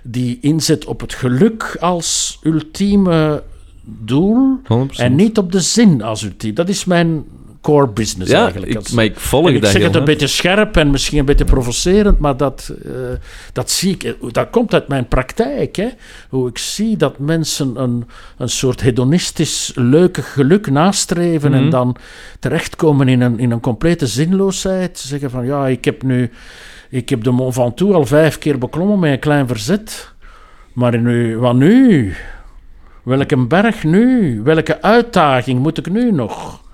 Speaker 1: die inzet op het geluk als ultieme doel
Speaker 4: 100%.
Speaker 1: en niet op de zin als ultiem. Dat is mijn core business
Speaker 4: Ja,
Speaker 1: eigenlijk.
Speaker 4: ik, maar ik volg
Speaker 1: en ik
Speaker 4: dat
Speaker 1: zeg het een beetje scherp en misschien een beetje provocerend, maar dat, eh, dat zie ik. Dat komt uit mijn praktijk. Hè? Hoe ik zie dat mensen een, een soort hedonistisch leukig geluk nastreven
Speaker 4: Mhm.
Speaker 1: en dan terechtkomen in een, in een complete zinloosheid. Ze zeggen van ja, ik heb nu ik heb de Mont Ventoux al vijf keer beklommen met een klein verzet. Maar nu, wat nu? Welke berg nu? Welke uitdaging moet ik nu nog?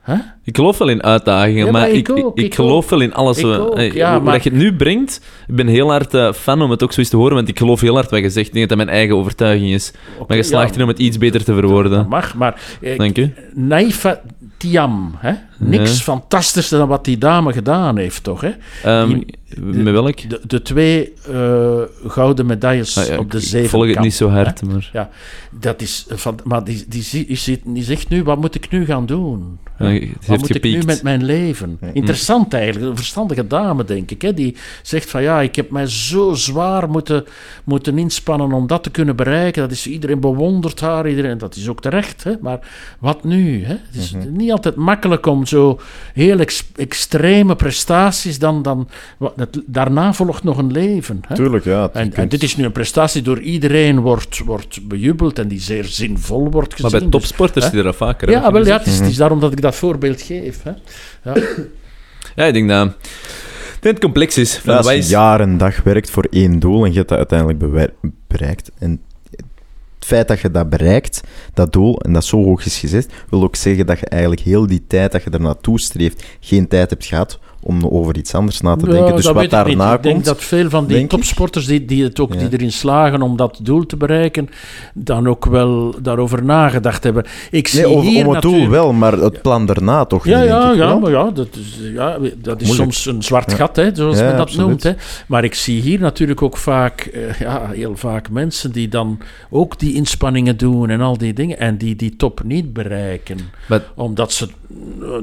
Speaker 1: Hè?
Speaker 4: Ik geloof wel in uitdagingen,
Speaker 1: Ja,
Speaker 4: maar,
Speaker 1: maar
Speaker 4: ik,
Speaker 1: ik
Speaker 4: ik,
Speaker 1: ook,
Speaker 4: ik
Speaker 1: ik
Speaker 4: geloof
Speaker 1: ook.
Speaker 4: wel in alles.
Speaker 1: Ik
Speaker 4: wat-
Speaker 1: ook,
Speaker 4: eh,
Speaker 1: ja,
Speaker 4: hoe
Speaker 1: maar-
Speaker 4: dat je het nu brengt, ik ben heel hard eh, fan om het ook zoiets te horen, want ik geloof heel hard wat je zegt. Ik denk dat dat mijn eigen overtuiging is. Maar je slaagt erin om het iets beter te
Speaker 1: Dat
Speaker 4: verwoorden.
Speaker 1: mag, maar eh,
Speaker 4: Dank u.
Speaker 1: Naifa Tiam, hè? niks
Speaker 4: Ja.
Speaker 1: fantastischer dan wat die dame gedaan heeft, toch? Hè?
Speaker 4: Ehm,
Speaker 1: Die-
Speaker 4: met welk?
Speaker 1: De, de twee gouden medailles
Speaker 4: Ah, ja,
Speaker 1: op de zeven
Speaker 4: ik volg het niet zo hard, maar...
Speaker 1: Dat is van, maar die, die, zie- die, zit- die zegt nu, wat moet ik nu gaan doen?
Speaker 4: Ja,
Speaker 1: Wat
Speaker 4: heeft
Speaker 1: moet ik nu met mijn leven? Interessant eigenlijk, een verstandige dame, denk ik. Hè, die zegt van ja, ik heb mij zo zwaar moeten, moeten inspannen om dat te kunnen bereiken. Dat is, iedereen bewondert haar, iedereen, dat is ook terecht. Hè, maar wat nu? Hè? Het is niet altijd makkelijk om zo heel ex- extreme prestaties, dan, dan, wat- het- daarna volgt nog een leven. Hè?
Speaker 2: Tuurlijk, ja.
Speaker 1: En, dit is nu een prestatie die door iedereen wordt, wordt bejubeld en die zeer zinvol wordt gezien.
Speaker 4: Maar bij
Speaker 1: Dus-
Speaker 4: topsporters je dat vaker.
Speaker 1: ja, wel, ja,
Speaker 4: gezegd.
Speaker 1: het is, het is daarom dat ik dat voorbeeld geef. Hè. Ja.
Speaker 4: Ja, ik denk dat... Het complex is. Van
Speaker 2: Ja, als je jaar en dag werkt voor één doel en je hebt dat uiteindelijk bereikt. En het feit dat je dat bereikt, dat doel, en dat zo hoog is gezet, wil ook zeggen dat je eigenlijk heel die tijd dat je er naartoe streeft, geen tijd hebt gehad om over iets anders na te
Speaker 1: Ja,
Speaker 2: denken. Dus
Speaker 1: dat
Speaker 2: wat
Speaker 1: weet ik niet.
Speaker 2: daarna
Speaker 1: Ik denk
Speaker 2: komt...
Speaker 1: dat veel van die topsporters die, die, het ook,
Speaker 2: Ja.
Speaker 1: die erin slagen om dat doel te bereiken, dan ook wel daarover nagedacht hebben. Ik zie
Speaker 2: Nee,
Speaker 1: hier
Speaker 2: om het doel
Speaker 1: natuurlijk-
Speaker 2: wel, maar het plan daarna toch
Speaker 1: Ja,
Speaker 2: niet,
Speaker 1: ja,
Speaker 2: denk ik
Speaker 1: ja, maar ja, dat is, ja, dat is
Speaker 2: Moeilijk.
Speaker 1: soms een zwart
Speaker 2: Ja.
Speaker 1: gat, hè, zoals
Speaker 2: Ja,
Speaker 1: men dat
Speaker 2: absoluut.
Speaker 1: noemt. Hè. Maar ik zie hier natuurlijk ook vaak, eh, ja, heel vaak mensen die dan ook die inspanningen doen en al die dingen, en die die top niet bereiken.
Speaker 4: Maar-
Speaker 1: Omdat ze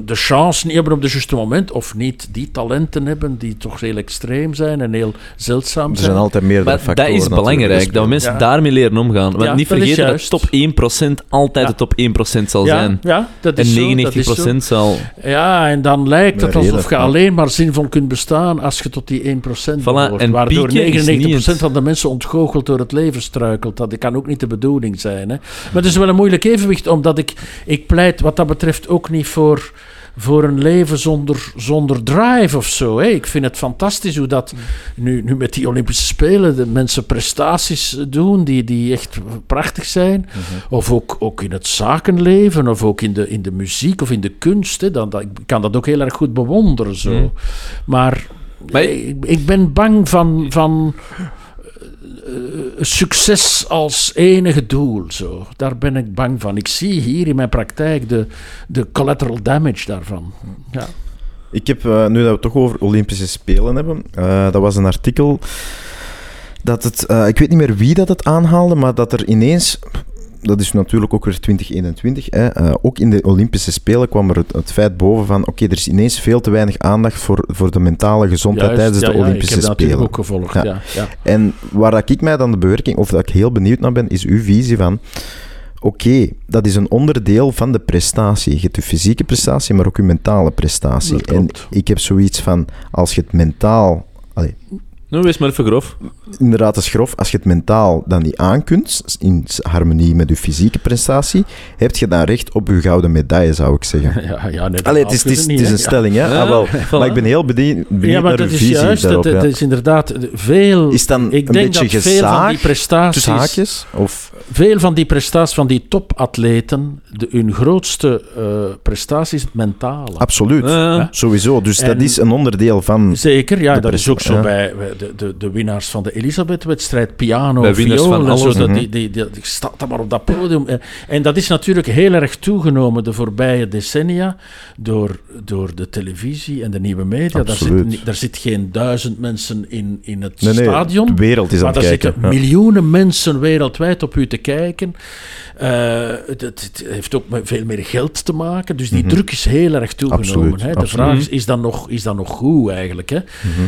Speaker 1: de chance niet hebben op het juiste moment, of niet die talenten hebben die toch heel extreem zijn en heel zeldzaam
Speaker 2: Er
Speaker 1: zijn.
Speaker 2: zijn altijd meerdere
Speaker 4: Maar dat
Speaker 2: factoren.
Speaker 4: is belangrijk,
Speaker 2: die
Speaker 4: dat we mensen
Speaker 1: Ja.
Speaker 4: daarmee leren omgaan. Want
Speaker 1: Ja,
Speaker 4: niet
Speaker 1: dat
Speaker 4: vergeten dat top 1% altijd
Speaker 1: Ja.
Speaker 4: de top 1% zal
Speaker 1: ja,
Speaker 4: zijn.
Speaker 1: ja, dat
Speaker 4: En
Speaker 1: is zo, dat is
Speaker 4: 99%
Speaker 1: zo.
Speaker 4: zal...
Speaker 1: Ja, en dan lijkt het alsof je alleen maar zinvol kunt bestaan als je tot die 1%
Speaker 4: Voilà,
Speaker 1: behoort.
Speaker 4: en
Speaker 1: waardoor
Speaker 4: pieken is
Speaker 1: 99%
Speaker 4: niet het-
Speaker 1: van de mensen ontgoocheld door het leven struikelt. Dat kan ook niet de bedoeling zijn. Hè. Maar het is wel een moeilijk evenwicht, omdat ik, ik pleit wat dat betreft ook niet voor, voor een leven zonder, zonder drive of zo. Hè. Ik vind het fantastisch hoe dat nu, nu met die Olympische Spelen de mensen prestaties doen die, die echt prachtig zijn. Of ook, ook in het zakenleven, of ook in de, in de muziek of in de kunst. Hè. Dan, dat, ik kan dat ook heel erg goed bewonderen. Zo.
Speaker 4: Mm.
Speaker 1: Maar,
Speaker 4: Maar-
Speaker 1: ik, ik ben bang van, van succes als enige doel. Zo. Daar ben ik bang van. Ik zie hier in mijn praktijk de, de collateral damage daarvan. Ja.
Speaker 2: Ik heb, eh, nu dat we het toch over Olympische Spelen hebben, eh, dat was een artikel dat het, eh, ik weet niet meer wie dat het aanhaalde, maar dat er ineens, dat is natuurlijk ook weer 2021, hè, eh, ook in de Olympische Spelen kwam er het, het feit boven van, oké, er is ineens veel te weinig aandacht voor, voor de mentale gezondheid
Speaker 1: Juist,
Speaker 2: tijdens
Speaker 1: ja,
Speaker 2: de
Speaker 1: ja,
Speaker 2: Olympische
Speaker 1: Ik heb dat
Speaker 2: Spelen.
Speaker 1: ook gevolgd.
Speaker 2: Ja.
Speaker 1: Ja. Ja,
Speaker 2: En waar ik mij dan de bewerking, of dat ik heel benieuwd naar ben, is uw visie van. Oké, dat is een onderdeel van de prestatie. Je hebt je fysieke prestatie, maar ook je mentale prestatie.
Speaker 1: Dat
Speaker 2: En ik heb zoiets van, als je het mentaal... Allee,
Speaker 4: Nou, wees maar even grof.
Speaker 2: inderdaad, dat is grof. Als je het mentaal dan niet aankunt, in harmonie met je fysieke prestatie, heb je dan recht op je gouden medaille, zou ik zeggen.
Speaker 1: ja, ja, nee, dat
Speaker 2: Allee, het is, het is,
Speaker 1: niet,
Speaker 2: het is
Speaker 1: hè.
Speaker 2: een stelling, hè?
Speaker 4: Ja,
Speaker 2: Ah, wel.
Speaker 4: voilà.
Speaker 2: Maar ik ben heel benieuwd, benieuwd
Speaker 1: Ja, maar
Speaker 2: naar
Speaker 1: dat
Speaker 2: uw
Speaker 1: is
Speaker 2: visie
Speaker 1: juist.
Speaker 2: daarop.
Speaker 1: Dat,
Speaker 2: ja.
Speaker 1: dat is inderdaad veel.
Speaker 2: Is dan
Speaker 1: ik
Speaker 2: een
Speaker 1: denk
Speaker 2: beetje
Speaker 1: dat veel van die prestaties.
Speaker 2: Of...
Speaker 1: Veel van die prestaties van die topatleten, de, hun grootste eh prestatie is het mentale.
Speaker 2: Absoluut. Sowieso. Dus dat is een onderdeel van...
Speaker 1: Zeker, ja, dat is ook zo bij de, de, de winnaars van de Elisabeth-wedstrijd, piano, viool en zo,
Speaker 4: alles,
Speaker 1: dat
Speaker 2: mhm.
Speaker 1: die, die, die, die staat dan maar op dat podium. En, en dat is natuurlijk heel erg toegenomen de voorbije decennia door, door de televisie en de nieuwe media. Daar, zit, daar zit geen duizend mensen in, in het
Speaker 2: Nee, nee,
Speaker 1: stadion.
Speaker 2: de wereld is aan
Speaker 1: Maar
Speaker 2: het
Speaker 1: daar
Speaker 2: kijken.
Speaker 1: zitten
Speaker 2: Ja.
Speaker 1: miljoenen mensen wereldwijd op u te kijken. Eh, het, het- het heeft ook met veel meer geld te maken. Dus die
Speaker 2: Mhm.
Speaker 1: druk is heel erg toegenomen.
Speaker 2: Absoluut,
Speaker 1: hè. De
Speaker 2: absoluut.
Speaker 1: vraag is, is dat nog, is dat nog goed eigenlijk? Hè?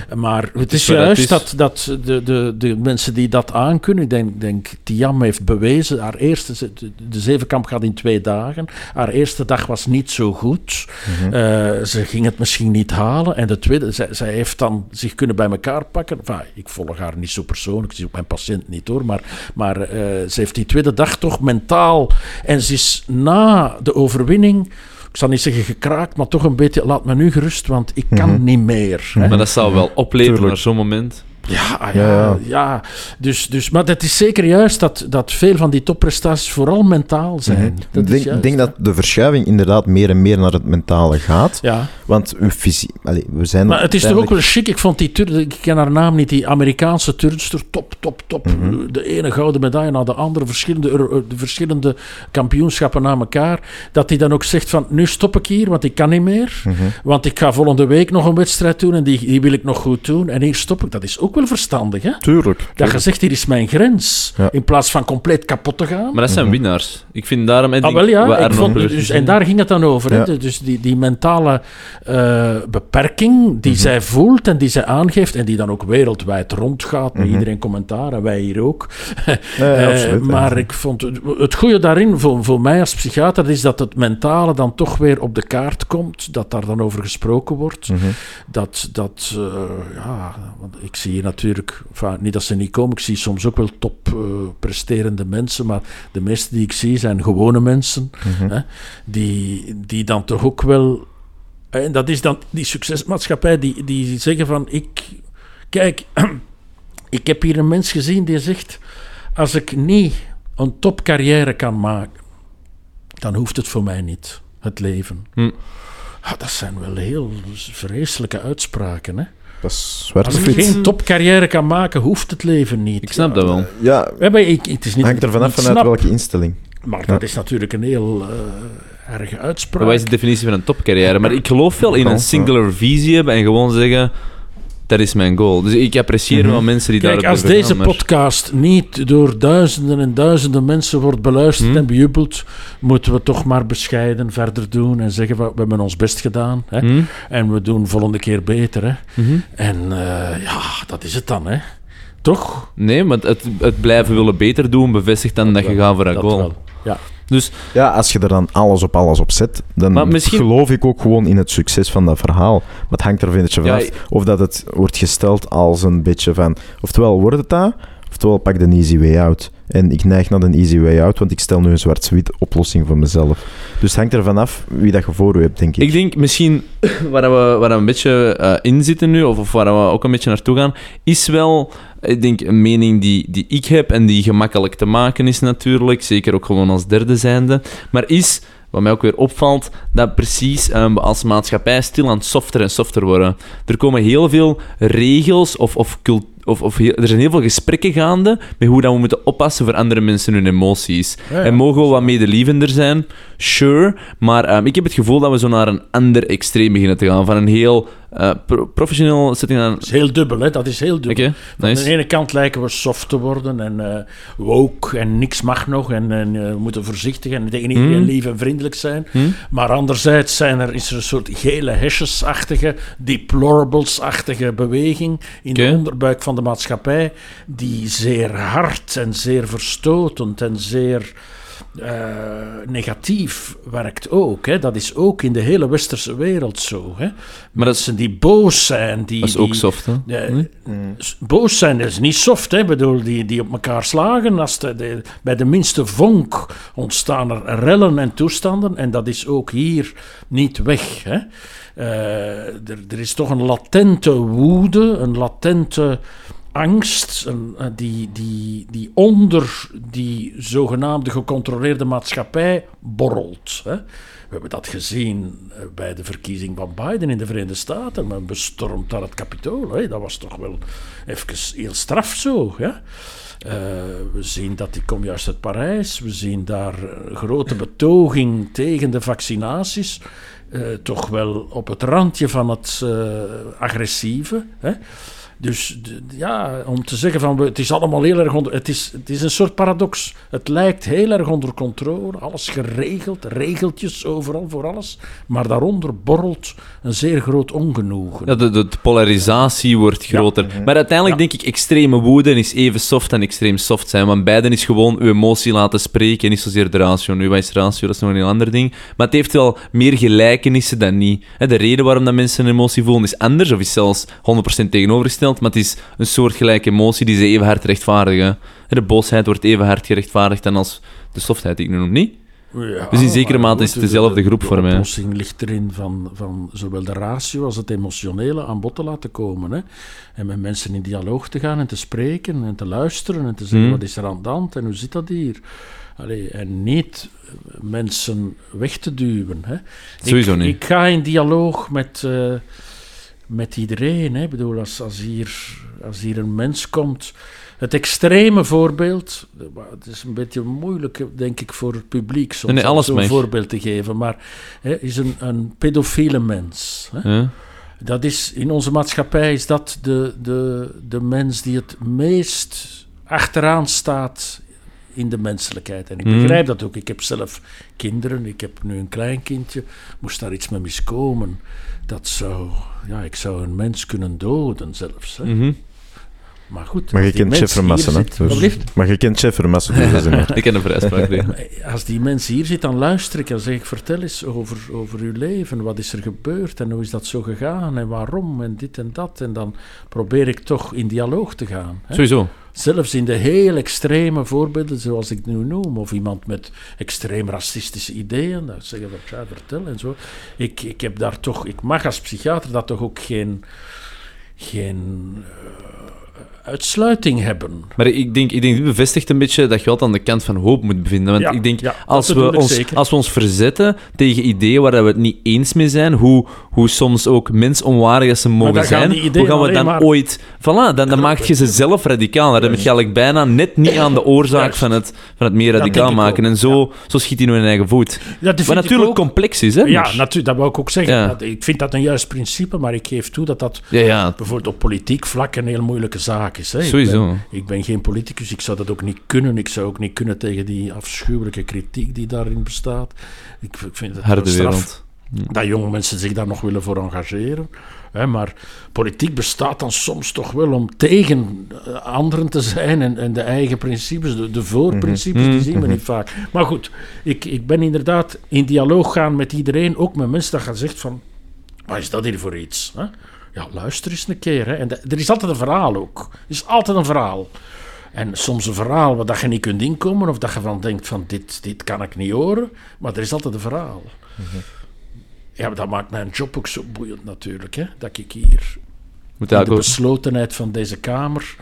Speaker 2: Mhm.
Speaker 1: Maar het
Speaker 4: is
Speaker 1: is juist,
Speaker 4: is-
Speaker 1: dat, dat de, de, de mensen die dat aankunnen, ik denk, denk Tiam heeft bewezen, haar eerste, de, zevenkamp gaat in twee dagen. Haar eerste dag was niet zo goed.
Speaker 2: Mhm.
Speaker 1: Eh, ze ging het misschien niet halen. En de tweede, zij, zij heeft dan zich kunnen bij elkaar pakken. Enfin, ik volg haar niet zo persoonlijk, ze is ook mijn patiënt niet hoor. Maar, maar eh, ze heeft die tweede dag toch mentaal. En ze is na de overwinning. Ik zal niet zeggen gekraakt, maar toch een beetje. Laat me nu gerust, want ik kan
Speaker 2: Mhm.
Speaker 1: niet meer. hè.
Speaker 4: Maar dat zou wel opleveren naar zo'n moment.
Speaker 1: Ja, ja,
Speaker 2: Ja,
Speaker 1: ja. Dus, dus, maar het is zeker juist dat, dat veel van die topprestaties vooral mentaal zijn.
Speaker 2: Mhm.
Speaker 1: Dat
Speaker 2: Ik denk,
Speaker 1: juist,
Speaker 2: denk dat de verschuiving inderdaad meer en meer naar het mentale gaat.
Speaker 1: Ja,
Speaker 2: Want uw fysie... Allee, we zijn
Speaker 1: maar het is toch ook wel chic. Ik vond die Tur ik ken haar naam niet, die Amerikaanse turnster, top, top, top.
Speaker 2: Mhm.
Speaker 1: De ene gouden medaille na de andere, verschillende, Euro- de verschillende kampioenschappen na elkaar. Dat hij dan ook zegt van, nu stop ik hier, want ik kan niet meer.
Speaker 2: Mhm.
Speaker 1: Want ik ga volgende week nog een wedstrijd doen en die, die wil ik nog goed doen. En hier stop ik. Dat is ook wel verstandig, hè?
Speaker 2: Tuurlijk.
Speaker 1: Dat je zegt, hier is mijn grens.
Speaker 2: Ja.
Speaker 1: In plaats van compleet kapot te gaan.
Speaker 4: Maar dat zijn
Speaker 2: Mhm.
Speaker 4: winnaars. Ik vind daarom...
Speaker 1: Ah,
Speaker 4: denk,
Speaker 1: wel ja, ik vond, dus, en daar ging het dan over.
Speaker 2: Ja.
Speaker 1: Hè? Dus die, die mentale eh, beperking die
Speaker 2: Mhm.
Speaker 1: zij voelt en die zij aangeeft en die dan ook wereldwijd rondgaat, met
Speaker 2: Mhm.
Speaker 1: iedereen commentaar en wij hier ook. Eh,
Speaker 2: absoluut, ja.
Speaker 1: maar ik vond het, het goede daarin, voor, voor mij als psychiater, is dat het mentale dan toch weer op de kaart komt, dat daar dan over gesproken wordt. Dat, dat eh, ja, want ik zie natuurlijk, enfin, niet dat ze niet komen, ik zie soms ook wel top eh, presterende mensen, maar de meeste die ik zie zijn gewone mensen,
Speaker 2: Mhm.
Speaker 1: hè, die, die dan toch ook wel, en dat is dan die succesmaatschappij, die, die zeggen van, ik, kijk, ik heb hier een mens gezien die zegt, als ik niet een topcarrière kan maken, dan hoeft het voor mij niet, het leven.
Speaker 4: Hm.
Speaker 1: Ah, dat zijn wel heel vreselijke uitspraken. Hè?
Speaker 2: Dat is zwart
Speaker 1: Als je geen topcarrière kan maken, hoeft het leven niet.
Speaker 4: Ik snap dat wel.
Speaker 2: Ja,
Speaker 1: We hebben, ik, het is niet,
Speaker 2: hangt er vanaf vanuit
Speaker 1: snap,
Speaker 2: welke instelling.
Speaker 1: Maar dat is natuurlijk een heel eh erge uitspraak.
Speaker 4: Wat is de definitie van een topcarrière? Maar ik geloof wel in een singular visie hebben en gewoon zeggen... Dat is mijn goal. Dus ik apprecieer
Speaker 2: Mhm.
Speaker 4: wel mensen die
Speaker 1: Kijk, als deze podcast niet door duizenden en duizenden mensen wordt beluisterd
Speaker 4: Hmm.
Speaker 1: en bejubeld, moeten we toch maar bescheiden verder doen en zeggen, van, we hebben ons best gedaan. Hè?
Speaker 4: Hm?
Speaker 1: En we doen volgende keer beter. Hè?
Speaker 4: Mhm.
Speaker 1: En eh, ja, dat is het dan. Hè? Toch?
Speaker 4: Nee, maar het, het blijven willen beter doen bevestigt dan dat, je gaat voor een
Speaker 1: Dat
Speaker 4: goal.
Speaker 1: wel. Ja.
Speaker 4: Dus
Speaker 2: Ja, als je er dan alles op alles op zet, dan
Speaker 4: misschien-
Speaker 2: geloof ik ook gewoon in het succes van dat verhaal. Maar het hangt er een beetje
Speaker 4: Ja,
Speaker 2: vanaf of dat het wordt gesteld als een beetje van... Oftewel wordt het dat, oftewel pak de easy way out. En ik neig naar de easy way out, want ik stel nu een zwart-wit oplossing voor mezelf. Dus het hangt er vanaf wie dat je voor u hebt, denk ik.
Speaker 4: Ik denk misschien waar we, waar een beetje eh, in zitten nu, of, of waar we ook een beetje naartoe gaan, is wel, ik denk, een mening die, die ik heb en die gemakkelijk te maken is natuurlijk. Zeker ook gewoon als derde zijnde. Maar is, wat mij ook weer opvalt, dat precies we als maatschappij stil aan softer en softer worden. Er komen heel veel regels of, of cult- of, of heel- er zijn heel veel gesprekken gaande met hoe dat we moeten oppassen voor andere mensen hun emoties.
Speaker 1: Ja, ja.
Speaker 4: En mogen we wat medelievender zijn? Sure. Maar ehm, ik heb het gevoel dat we zo naar een ander extreem beginnen te gaan. Van een heel eh, pro- professioneel setting aan...
Speaker 1: Dat is heel dubbel, hè? dat is heel dubbel.
Speaker 4: Oké,
Speaker 1: Aan
Speaker 4: nice.
Speaker 1: de ene kant lijken we soft te worden en eh, woke en niks mag nog en, en eh, we moeten voorzichtig en tegen iedereen
Speaker 4: Hmm.
Speaker 1: lief en vriendelijk zijn.
Speaker 4: Hm?
Speaker 1: Maar anderzijds zijn er, is er een soort gele hesjesachtige, deplorables-achtige beweging in de onderbuik van de maatschappij die zeer hard en zeer verstotend en zeer negatief werkt ook. Hè. Dat is ook in de hele westerse wereld zo. Hè.
Speaker 4: Maar dat
Speaker 1: Mensen die boos zijn, die...
Speaker 4: dat is
Speaker 1: die,
Speaker 4: ook soft, hè? Hm?
Speaker 1: Boos zijn is niet soft, hè? Ik bedoel, die, die op elkaar slagen. Als de, de- bij de minste vonk ontstaan er rellen en toestanden. En dat is ook hier niet weg. Hè? Eh, er, er is toch een latente woede, een latente angst eh, die, die, die onder die zogenaamde gecontroleerde maatschappij borrelt. Hè? We hebben dat gezien eh, bij de verkiezing van Biden in de Verenigde Staten. Men bestormt daar het kapitool. Hè? Dat was toch wel even heel straf zo. Eh, we zien dat die komt juist uit Parijs. We zien daar grote betoging tegen de vaccinaties. Toch wel op het randje van het agressieve. Hè? Dus ja, om te zeggen van het is allemaal heel erg onder. Het is, het is een soort paradox. Het lijkt heel erg onder controle, alles geregeld, regeltjes overal voor alles. Maar daaronder borrelt een zeer groot ongenoegen.
Speaker 4: Ja, de, polarisatie wordt groter. Maar uiteindelijk
Speaker 1: Ja.
Speaker 4: denk ik, extreme woede is even soft en extreem soft zijn. Want beiden is gewoon uw emotie laten spreken en niet zozeer de ratio. Nu, wat is ratio? Dat is nog een heel ander ding. Maar het heeft wel meer gelijkenissen dan niet. Hè, De reden waarom dat mensen een emotie voelen is anders, of is zelfs 100% tegenovergesteld. Maar het is een soortgelijke emotie die ze even hard rechtvaardigen. De boosheid wordt even hard gerechtvaardigd dan als de softheid ik nu noem, niet?
Speaker 1: Ja,
Speaker 4: Dus in zekere mate is het dezelfde
Speaker 1: de-
Speaker 4: groep
Speaker 1: de
Speaker 4: voor mij.
Speaker 1: oplossing ligt erin van, van zowel de ratio als het emotionele aan bod te laten komen. Hè? En met mensen in dialoog te gaan en te spreken en te luisteren en te zeggen
Speaker 4: Mhm.
Speaker 1: wat is er aan de hand en hoe zit dat hier. Allee, en niet mensen weg te duwen. Hè?
Speaker 4: Sowieso
Speaker 1: ik,
Speaker 4: niet.
Speaker 1: Ik ga in dialoog met, eh, met iedereen. Hè? Ik bedoel, als, als, hier, als hier een mens komt. Het extreme voorbeeld, het is een beetje moeilijk, denk ik, voor het publiek soms
Speaker 4: Nee,
Speaker 1: om
Speaker 4: mag.
Speaker 1: voorbeeld te geven. Maar hè, is een, een pedofiele mens. Hè?
Speaker 4: Ja.
Speaker 1: Dat is, in onze maatschappij is dat de, de, de mens die het meest achteraan staat in de menselijkheid. En ik
Speaker 4: Mhm.
Speaker 1: begrijp dat ook. Ik heb zelf kinderen, ik heb nu een kleinkindje. Moest daar iets mee miskomen, dat zou... Ja, ik zou een mens kunnen doden zelfs. Hè.
Speaker 4: Mhm.
Speaker 1: Maar goed,
Speaker 2: Maar je kent Chef Vermassen, hè?
Speaker 1: zit-
Speaker 2: Dus-
Speaker 1: Alsjeblieft.
Speaker 2: Maar je kent Chef Vermassen, dus dat is maar.
Speaker 4: Ik ken een vrijspraak tegen.
Speaker 1: Als die mens hier zit, dan luister ik en zeg ik: vertel eens over, over uw leven. Wat is er gebeurd en hoe is dat zo gegaan en waarom en dit en dat. En dan probeer ik toch in dialoog te gaan. Hè?
Speaker 4: Sowieso.
Speaker 1: Zelfs in de heel extreme voorbeelden, zoals ik nu noem, of iemand met extreem racistische ideeën, dan zeggen we: ja, vertel en zo. Ik, ik heb daar toch, ik mag als psychiater dat toch ook geen. geen eh, uitsluiting hebben.
Speaker 4: Maar ik denk, ik denk, dit bevestigt een beetje dat je altijd aan de kant van hoop moet bevinden. Want
Speaker 1: Ja,
Speaker 4: ik denk,
Speaker 1: ja,
Speaker 4: als, we ons,
Speaker 1: zeker.
Speaker 4: als we ons verzetten tegen ideeën waar we het niet eens mee zijn, hoe, hoe soms ook mensonwaardig ze mogen zijn, hoe gaan we dan
Speaker 1: maar-
Speaker 4: ooit... Voilà, dan, dan maak je ze zelf radicaal. Dan ben je eigenlijk bijna net niet aan de oorzaak
Speaker 1: Juist.
Speaker 4: van het, van het meer radicaal maken. En zo, zo schiet hij nu in eigen voet.
Speaker 1: Dat
Speaker 4: Wat natuurlijk
Speaker 1: ook.
Speaker 4: complex is, hè?
Speaker 1: Ja,
Speaker 4: maar-
Speaker 1: natuurlijk, dat wou ik ook zeggen. Dat- ik vind dat een juist principe, maar ik geef toe dat dat bijvoorbeeld op politiek vlak een heel moeilijke zaak is. Hè. Ik
Speaker 4: Sowieso.
Speaker 1: ben- Ik ben, geen politicus, ik zou dat ook niet kunnen. Ik zou ook niet kunnen tegen die afschuwelijke kritiek die daarin bestaat. Ik, ik vind het
Speaker 4: harde
Speaker 1: straf
Speaker 4: wereld.
Speaker 1: dat jonge mensen zich daar nog willen voor engageren. Hè, maar politiek bestaat dan soms toch wel om tegen eh, anderen te zijn en, en de eigen principes, de, de voorprincipes, die zien we niet vaak. Maar goed, ik, ik ben inderdaad in dialoog gaan met iedereen, ook met mensen dat gaan zeggen van, wat is dat hier voor iets? Hè? Ja, luister eens een keer. Hè. En de- er is altijd een verhaal ook. Er is altijd een verhaal. En soms een verhaal waar dat je niet kunt inkomen, of dat je van denkt van dit, dit kan ik niet horen, maar er is altijd een verhaal. Ja, maar dat maakt mijn job ook zo boeiend natuurlijk, hè? dat ik hier
Speaker 4: Moet
Speaker 1: de beslotenheid van deze kamer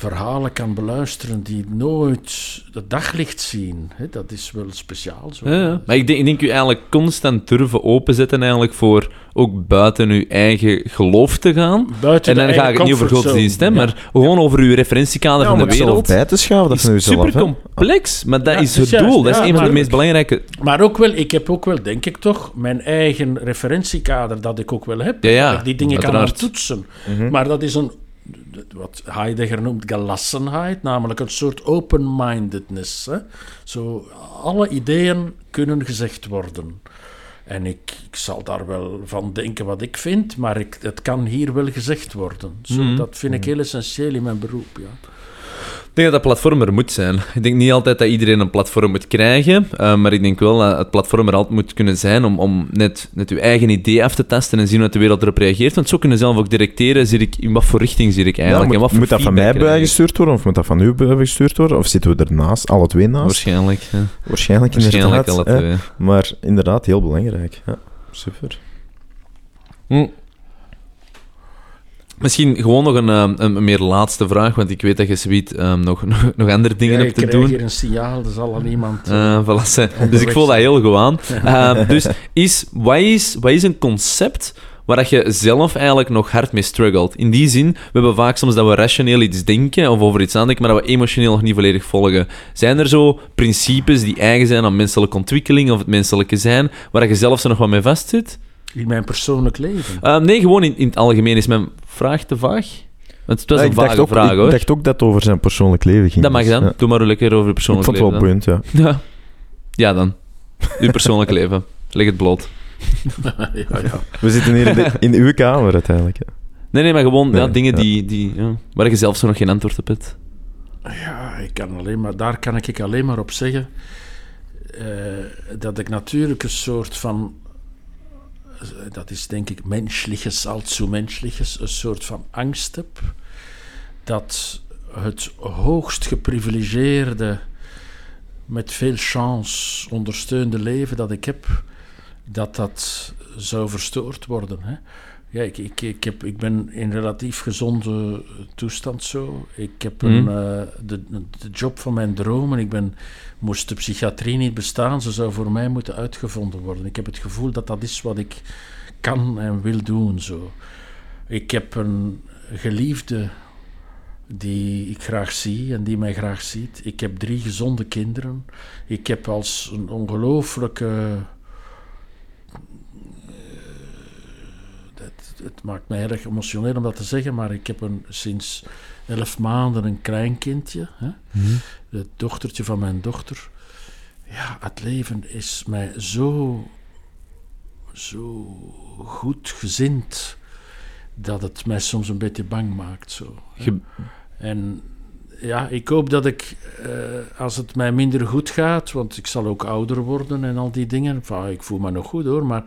Speaker 1: verhalen kan beluisteren die nooit het daglicht zien. Hè? Dat is wel speciaal. Zo.
Speaker 4: Ja. Maar ik denk, ik denk u eigenlijk constant durven openzetten eigenlijk voor ook buiten uw eigen geloof te gaan.
Speaker 1: Buiten
Speaker 4: En dan ga ik het niet over godsdienst, hè,
Speaker 1: Ja.
Speaker 4: maar gewoon over uw referentiekader
Speaker 2: Ja,
Speaker 4: van de wereld.
Speaker 2: bij te schaven, dat
Speaker 4: is super complex, maar dat
Speaker 1: Ja,
Speaker 4: is het doel. Dat is
Speaker 1: Ja,
Speaker 4: een van de meest belangrijke...
Speaker 1: Maar ook wel, ik heb ook wel, denk ik toch, mijn eigen referentiekader dat ik ook wel heb.
Speaker 4: Ja, ja,
Speaker 1: Dat ik die dingen kan toetsen.
Speaker 2: Mhm.
Speaker 1: Maar dat is een, wat Heidegger noemt gelassenheid, namelijk een soort open-mindedness. Hè? Zo, alle ideeën kunnen gezegd worden. En ik, ik zal daar wel van denken wat ik vind, maar ik, het kan hier wel gezegd worden. Zo,
Speaker 4: Mhm.
Speaker 1: Dat vind ik heel essentieel in mijn beroep. Ja.
Speaker 4: Ik denk dat dat platform er moet zijn. Ik denk niet altijd dat iedereen een platform moet krijgen, eh, maar ik denk wel dat het platform er altijd moet kunnen zijn om, om net, net uw eigen idee af te testen en zien hoe de wereld erop reageert. Want zo kunnen zelf ook directeren, zie ik, in wat voor richting zie ik
Speaker 2: Ja,
Speaker 4: eigenlijk. en
Speaker 2: moet,
Speaker 4: wat voor
Speaker 2: moet dat van mij bijgestuurd worden of moet dat van u bijgestuurd worden? Of zitten we ernaast, alle twee naast?
Speaker 4: Waarschijnlijk. ja.
Speaker 2: Waarschijnlijk,
Speaker 4: Waarschijnlijk
Speaker 2: inderdaad.
Speaker 4: alle
Speaker 2: hè.
Speaker 4: twee.
Speaker 2: Maar inderdaad, heel belangrijk. Ja, super.
Speaker 4: Hm. Misschien gewoon nog een, eh, een, een meer laatste vraag, want ik weet dat je zoiets um, nog, nog, nog andere dingen
Speaker 1: Ja,
Speaker 4: hebt
Speaker 1: ik
Speaker 4: te
Speaker 1: krijg
Speaker 4: doen.
Speaker 1: hier een signaal, er zal al iemand... eh,
Speaker 4: Eh, voilà, ze- dus ik voel dat heel goed aan. Eh, dus is, wat, is, wat is een concept waar dat je zelf eigenlijk nog hard mee struggelt? In die zin, we hebben vaak soms dat we rationeel iets denken of over iets aandenken, maar dat we emotioneel nog niet volledig volgen. Zijn er zo principes die eigen zijn aan menselijke ontwikkeling of het menselijke zijn, waar dat je zelf zo nog wat mee vastzit?
Speaker 1: In mijn persoonlijk leven.
Speaker 4: Eh, nee, gewoon in, in het algemeen is mijn vraag te vaag. Het was
Speaker 2: Ja,
Speaker 4: een
Speaker 2: ik,
Speaker 4: vage
Speaker 2: ook,
Speaker 4: vraag,
Speaker 2: ik
Speaker 4: hoor.
Speaker 2: dacht ook dat het over zijn persoonlijk leven ging.
Speaker 4: Dat mag
Speaker 2: dus,
Speaker 4: dan.
Speaker 2: ja.
Speaker 4: Doe maar lekker over je
Speaker 2: Ik
Speaker 4: persoonlijk
Speaker 2: vond het wel
Speaker 4: leven.
Speaker 2: boeiend, ja.
Speaker 4: Ja. ja, dan. Uw persoonlijk leven. Leg het bloot.
Speaker 1: ja, ja.
Speaker 2: We zitten hier in, de- in uw kamer uiteindelijk. hè.
Speaker 4: Nee, nee, maar gewoon ja, dingen
Speaker 2: ja.
Speaker 4: die, die, ja, waar je zelf zo nog geen antwoord op hebt.
Speaker 1: Ja, ik kan alleen maar, daar kan ik alleen maar op zeggen eh, dat ik natuurlijk een soort van, dat is denk ik mensliches, allzu mensliches, een soort van angst heb dat het hoogst geprivilegeerde, met veel chance ondersteunde leven dat ik heb, dat dat zou verstoord worden. Hè? Ja, ik, ik, ik, heb, ik ben in relatief gezonde toestand zo. Ik heb een,
Speaker 4: Mhm.
Speaker 1: eh, de, de job van mijn dromen. Ik ben, moest de psychiatrie niet bestaan, ze zou voor mij moeten uitgevonden worden. Ik heb het gevoel dat dat is wat ik kan en wil doen. Zo. Ik heb een geliefde die ik graag zie en die mij graag ziet. Ik heb drie gezonde kinderen. Ik heb als een ongelooflijke het, maakt mij heel erg emotioneel om dat te zeggen, maar ik heb een, sinds elf maanden een kleinkindje. Hè? Het dochtertje van mijn dochter. Ja, het leven is mij zo, zo goed gezind dat het mij soms een beetje bang maakt. Zo. En ja, ik hoop dat ik, eh, als het mij minder goed gaat, want ik zal ook ouder worden en al die dingen. Enfin, ik voel me nog goed hoor, maar.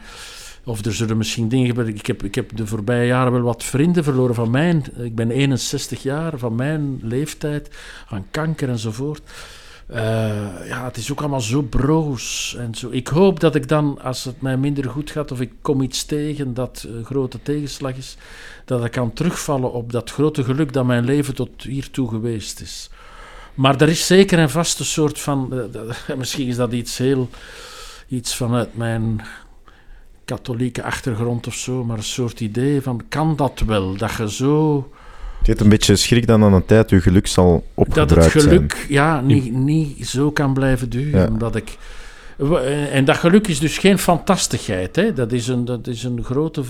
Speaker 1: Of er zullen misschien dingen gebeuren. Ik heb, ik heb de voorbije jaren wel wat vrienden verloren van mijn. Ik ben 61 jaar, van mijn leeftijd, aan kanker enzovoort. Eh, ja, het is ook allemaal zo broos en zo. Ik hoop dat ik dan, als het mij minder goed gaat, of ik kom iets tegen dat grote tegenslag is, dat ik kan terugvallen op dat grote geluk dat mijn leven tot hiertoe geweest is. Maar er is zeker een soort van. eh, misschien is dat iets heel. iets vanuit mijn katholieke achtergrond of zo, maar een soort idee van: kan dat wel? Dat je zo.
Speaker 2: Je hebt een beetje schrik dat aan een tijd je geluk zal
Speaker 1: dat
Speaker 2: opgebruikt
Speaker 1: het
Speaker 2: zijn.
Speaker 1: geluk ja, niet, niet zo kan blijven duren.
Speaker 2: Ja.
Speaker 1: Omdat ik, en dat geluk is dus geen fantastigheid. Hè? Dat, is een, dat is een grote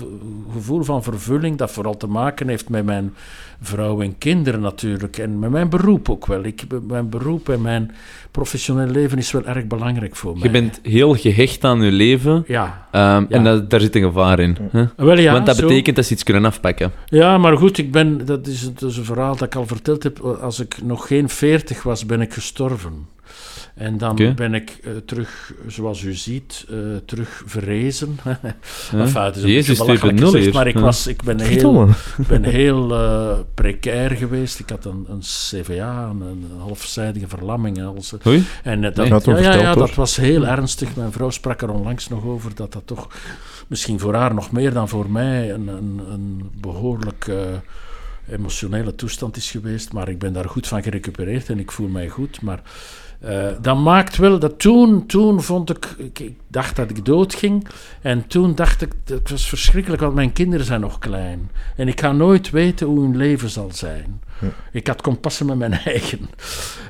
Speaker 1: gevoel van vervulling dat vooral te maken heeft met mijn vrouw en kinderen natuurlijk. En met mijn beroep ook wel. Ik, mijn beroep en mijn professioneel leven is wel erg belangrijk voor mij.
Speaker 4: Je bent heel gehecht aan je leven.
Speaker 1: Ja.
Speaker 4: ehm, En dat, daar zit een gevaar in. Hè?
Speaker 1: Wel, ja,
Speaker 4: Want dat
Speaker 1: zo.
Speaker 4: betekent dat ze iets kunnen afpakken.
Speaker 1: Ja, maar goed, ik ben, dat, is, dat is een verhaal dat ik al verteld heb. Als ik nog geen veertig was, ben ik gestorven. En dan ben ik eh, terug, zoals u ziet, eh, terug verrezen. Enfin, het is een
Speaker 4: Jezus
Speaker 1: beetje belachelijk
Speaker 4: 2.0
Speaker 1: gezegd, maar ik, was, ik ben heel, ben heel eh, precair geweest. Ik had een, een CVA, een, een halfzijdige verlamming.
Speaker 4: Hoi?
Speaker 1: En dat,
Speaker 4: Nee.
Speaker 1: Ja, ja, dat was heel ernstig. Mijn vrouw sprak er onlangs nog over dat dat toch misschien voor haar nog meer dan voor mij een, een, een behoorlijk eh, emotionele toestand is geweest. Maar ik ben daar goed van gerecupereerd en ik voel mij goed. Maar eh, dat maakt wel dat toen, toen vond ik, ik, ik dacht dat ik doodging. En toen dacht ik, het was verschrikkelijk, want mijn kinderen zijn nog klein. En ik ga nooit weten hoe hun leven zal zijn. Ik had kompassen met mijn eigen.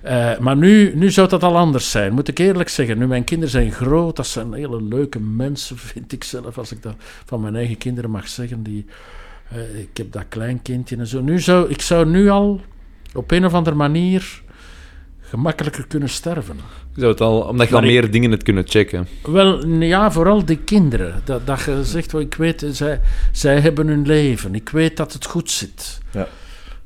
Speaker 1: Eh, maar nu, nu zou dat al anders zijn, moet ik eerlijk zeggen. Nu, mijn kinderen zijn groot, dat zijn hele leuke mensen, vind ik zelf, als ik dat van mijn eigen kinderen mag zeggen. Die, eh, ik heb dat kleinkindje en zo. Nu zou, ik zou nu al op een of andere manier gemakkelijker kunnen sterven.
Speaker 4: Je zou het al, omdat je al
Speaker 1: ik-
Speaker 4: meer dingen hebt kunnen checken.
Speaker 1: Wel, ja, vooral de kinderen. Dat, dat je zegt, wel, ik weet, zij, zij hebben hun leven. Ik weet dat het goed zit.
Speaker 2: Ja.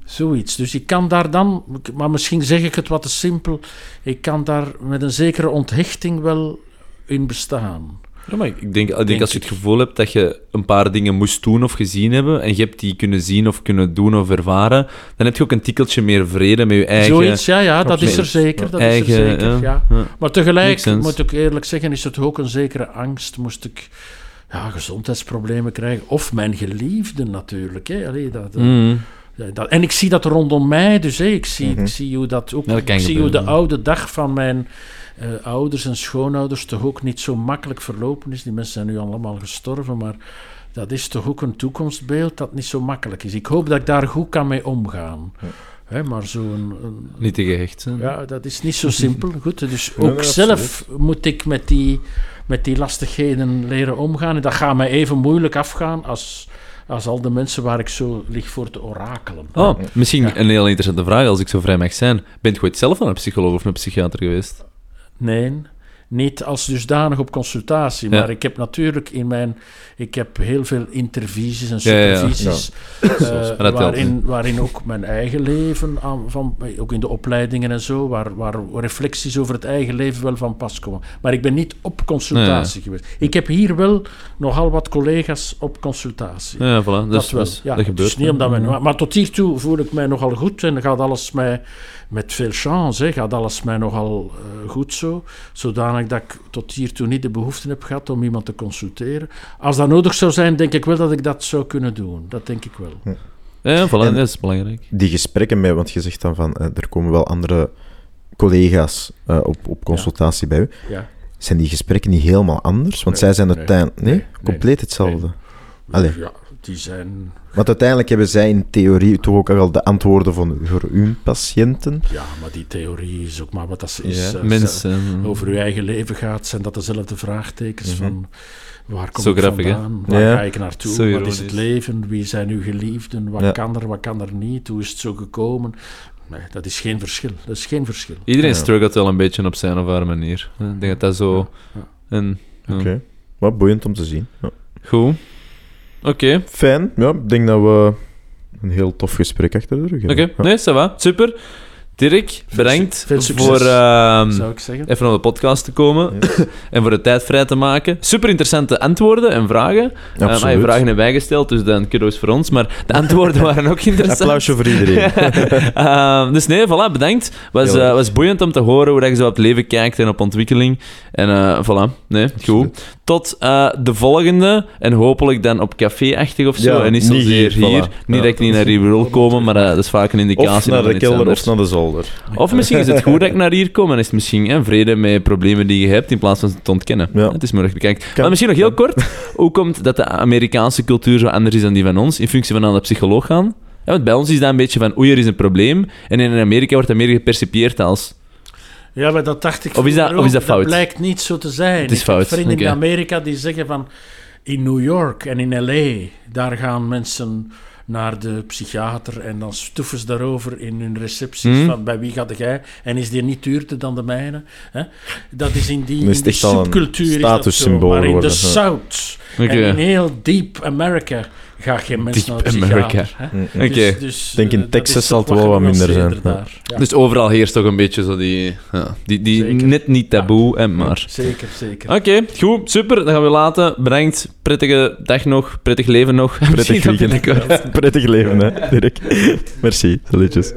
Speaker 1: Zoiets. Dus ik kan daar dan, maar misschien zeg ik het wat te simpel, ik kan daar met een zekere onthechting wel in bestaan.
Speaker 4: Ja, maar ik denk, ik denk
Speaker 1: Denk
Speaker 4: als je het gevoel hebt dat je een paar dingen moest doen of gezien hebben, en je hebt die kunnen zien of kunnen doen of ervaren, dan heb je ook een tikkeltje meer vrede met je eigen...
Speaker 1: Zoiets, ja, ja, dat is er zeker. Dat
Speaker 4: eigen
Speaker 1: is er zeker, ja.
Speaker 4: ja.
Speaker 1: Maar tegelijk, moet ik eerlijk zeggen, is het ook een zekere angst. Moest ik ja, gezondheidsproblemen krijgen. Of mijn geliefden natuurlijk. Hè. Allee, dat,
Speaker 4: Mm.
Speaker 1: Ja, dat, en ik zie dat rondom mij, dus hé, ik, zie,
Speaker 2: Mhm.
Speaker 1: ik zie hoe dat ook.
Speaker 4: Ja, dat kan
Speaker 1: ik zie hoe de oude dag van mijn eh, ouders en schoonouders toch ook niet zo makkelijk verlopen is. Die mensen zijn nu allemaal gestorven, maar dat is toch ook een toekomstbeeld dat niet zo makkelijk is. Ik hoop dat ik daar goed kan mee omgaan. Hè, maar zo'n. een-
Speaker 4: Niet te gehecht zijn.
Speaker 1: ja, dat is niet zo simpel. Goed, dus ook zelf moet ik met die, met die lastigheden leren omgaan. En dat gaat mij even moeilijk afgaan als, als al de mensen waar ik zo lig voor te orakelen.
Speaker 4: Oh, misschien
Speaker 1: Ja.
Speaker 4: een heel interessante vraag, als ik zo vrij mag zijn. Bent je ooit zelf aan een psycholoog of een psychiater geweest?
Speaker 1: Nee, niet als dusdanig op consultatie.
Speaker 4: Ja.
Speaker 1: Maar ik heb natuurlijk in mijn... Ik heb heel veel intervisies en
Speaker 4: Ja, ja, ja.
Speaker 1: supervisies. eh, waarin, waarin ook mijn eigen leven, aan, van, ook in de opleidingen en zo, waar, waar reflecties over het eigen leven wel van pas komen. Maar ik ben niet op consultatie geweest. Ik heb hier wel nogal wat collega's op consultatie.
Speaker 4: Ja, voilà. Dus,
Speaker 1: dat wel.
Speaker 4: dus dat gebeurt.
Speaker 1: Dus niet omdat men, maar, maar tot hiertoe voel ik mij nogal goed en gaat alles mij met veel chance, hè, gaat alles mij nogal eh, goed zo. Zodanig dat ik tot hiertoe niet de behoefte heb gehad om iemand te consulteren. Als dat nodig zou zijn, denk ik wel dat ik dat zou kunnen doen. Dat denk ik wel.
Speaker 4: Ja, voilà,
Speaker 2: En-
Speaker 4: dat is belangrijk.
Speaker 2: Die gesprekken met, want je zegt dan van, eh, er komen wel andere collega's eh, op, op consultatie bij u.
Speaker 1: Ja.
Speaker 2: Zijn die gesprekken niet helemaal anders? Want
Speaker 1: Nee,
Speaker 2: zij zijn
Speaker 1: nee,
Speaker 2: uiteindelijk... Nee,
Speaker 1: nee,
Speaker 2: compleet hetzelfde. Allee.
Speaker 1: Ja, die zijn...
Speaker 2: Want uiteindelijk hebben zij in theorie toch ook al de antwoorden van, voor hun patiënten.
Speaker 1: Ja, maar die theorie is ook maar wat dat is.
Speaker 2: Ja.
Speaker 1: eh,
Speaker 4: Mensen.
Speaker 1: over uw eigen leven gaat, zijn dat dezelfde vraagtekens
Speaker 2: Mhm.
Speaker 1: van waar kom
Speaker 4: Zo
Speaker 1: ik
Speaker 4: grappig, hè?
Speaker 1: vandaan, waar
Speaker 2: Ja.
Speaker 1: ga ik naartoe,
Speaker 4: Zo
Speaker 1: wat is het leven, wie zijn uw geliefden, wat
Speaker 2: Ja.
Speaker 1: kan er, wat kan er niet, hoe is het zo gekomen. Nee, dat is geen verschil. Dat is geen verschil.
Speaker 4: Iedereen
Speaker 2: Ja.
Speaker 4: struggelt wel een beetje op zijn of haar manier. Ik denk dat dat zo...
Speaker 1: Ja.
Speaker 4: En, ja.
Speaker 2: Oké. Wat boeiend om te zien. Ja.
Speaker 4: Goed. Oké.
Speaker 2: Fijn. Ja, ik denk dat we een heel tof gesprek achter de rug
Speaker 4: Oké,
Speaker 2: hebben. Ja.
Speaker 4: nee, ça va. Super. Dirk, bedankt
Speaker 1: veel succes,
Speaker 4: voor ehm,
Speaker 1: Zou ik zeggen.
Speaker 4: even naar de podcast te komen
Speaker 2: Ja.
Speaker 4: en voor de tijd vrij te maken. Super interessante antwoorden en vragen. Eh, maar je
Speaker 2: Absoluut.
Speaker 4: vragen hebben wij gesteld, dus dan kudos voor ons. Maar de antwoorden waren ook interessant.
Speaker 2: Applausje voor iedereen.
Speaker 4: Ehm, dus nee, voilà, bedankt. Was, eh, was boeiend om te horen hoe dat je zo op het leven kijkt en op ontwikkeling. En eh, voilà, nee, goed. Tot eh, de volgende. En hopelijk dan op café-achtig of zo.
Speaker 2: Ja,
Speaker 4: en niet zozeer
Speaker 2: hier,
Speaker 4: hier.
Speaker 2: voilà.
Speaker 4: Niet
Speaker 2: Ja.
Speaker 4: dat ik niet naar hier wil komen, maar eh, dat is vaak een indicatie.
Speaker 2: Of naar de kelder
Speaker 4: anders.
Speaker 2: of naar de zolder.
Speaker 4: Of misschien is het goed dat ik naar hier kom en is het misschien hè, vrede met problemen die je hebt in plaats van ze te ontkennen.
Speaker 2: Ja.
Speaker 4: Het is mogelijk bekijken. Maar misschien nog heel kort. Hoe komt dat de Amerikaanse cultuur zo anders is dan die van ons in functie van naar de psycholoog gaan? Ja, want bij ons is dat een beetje van oei, er is een probleem. En in Amerika wordt dat meer gepercipieerd als...
Speaker 1: Ja, maar dat dacht ik
Speaker 4: Of is dat- of is dat fout?
Speaker 1: Dat blijkt niet zo te zijn.
Speaker 4: Het is
Speaker 1: ik heb
Speaker 4: fout,
Speaker 1: vrienden in Amerika die zeggen van... In New York en in L.A., daar gaan mensen naar de psychiater en dan stoeven ze daarover in hun recepties
Speaker 4: Hmm.
Speaker 1: van bij wie gaat jij en is die niet duurder dan de mijne. Hè? Dat is in die,
Speaker 2: is
Speaker 1: in subcultuur is dat zo, maar in de. South en in heel deep America ga geen mensen
Speaker 4: Deep
Speaker 1: naar de.
Speaker 4: America.
Speaker 2: Mm, mm.
Speaker 4: Oké.
Speaker 1: Dus, dus,
Speaker 2: Ik denk in
Speaker 1: eh,
Speaker 2: Texas zal het wel wat minder zijn.
Speaker 1: genuanceerder daar. Ja.
Speaker 4: Dus overal heerst toch een beetje zo die... Ja, die, die
Speaker 1: Zeker.
Speaker 4: net niet taboe, hè, maar...
Speaker 1: Zeker, zeker.
Speaker 4: Oké, goed, super. Dan gaan we laten. Bedankt. Prettige dag nog. Prettig leven nog.
Speaker 2: Prettig weekend. Prettig leven, hè, Dirk. Merci. Salutjes.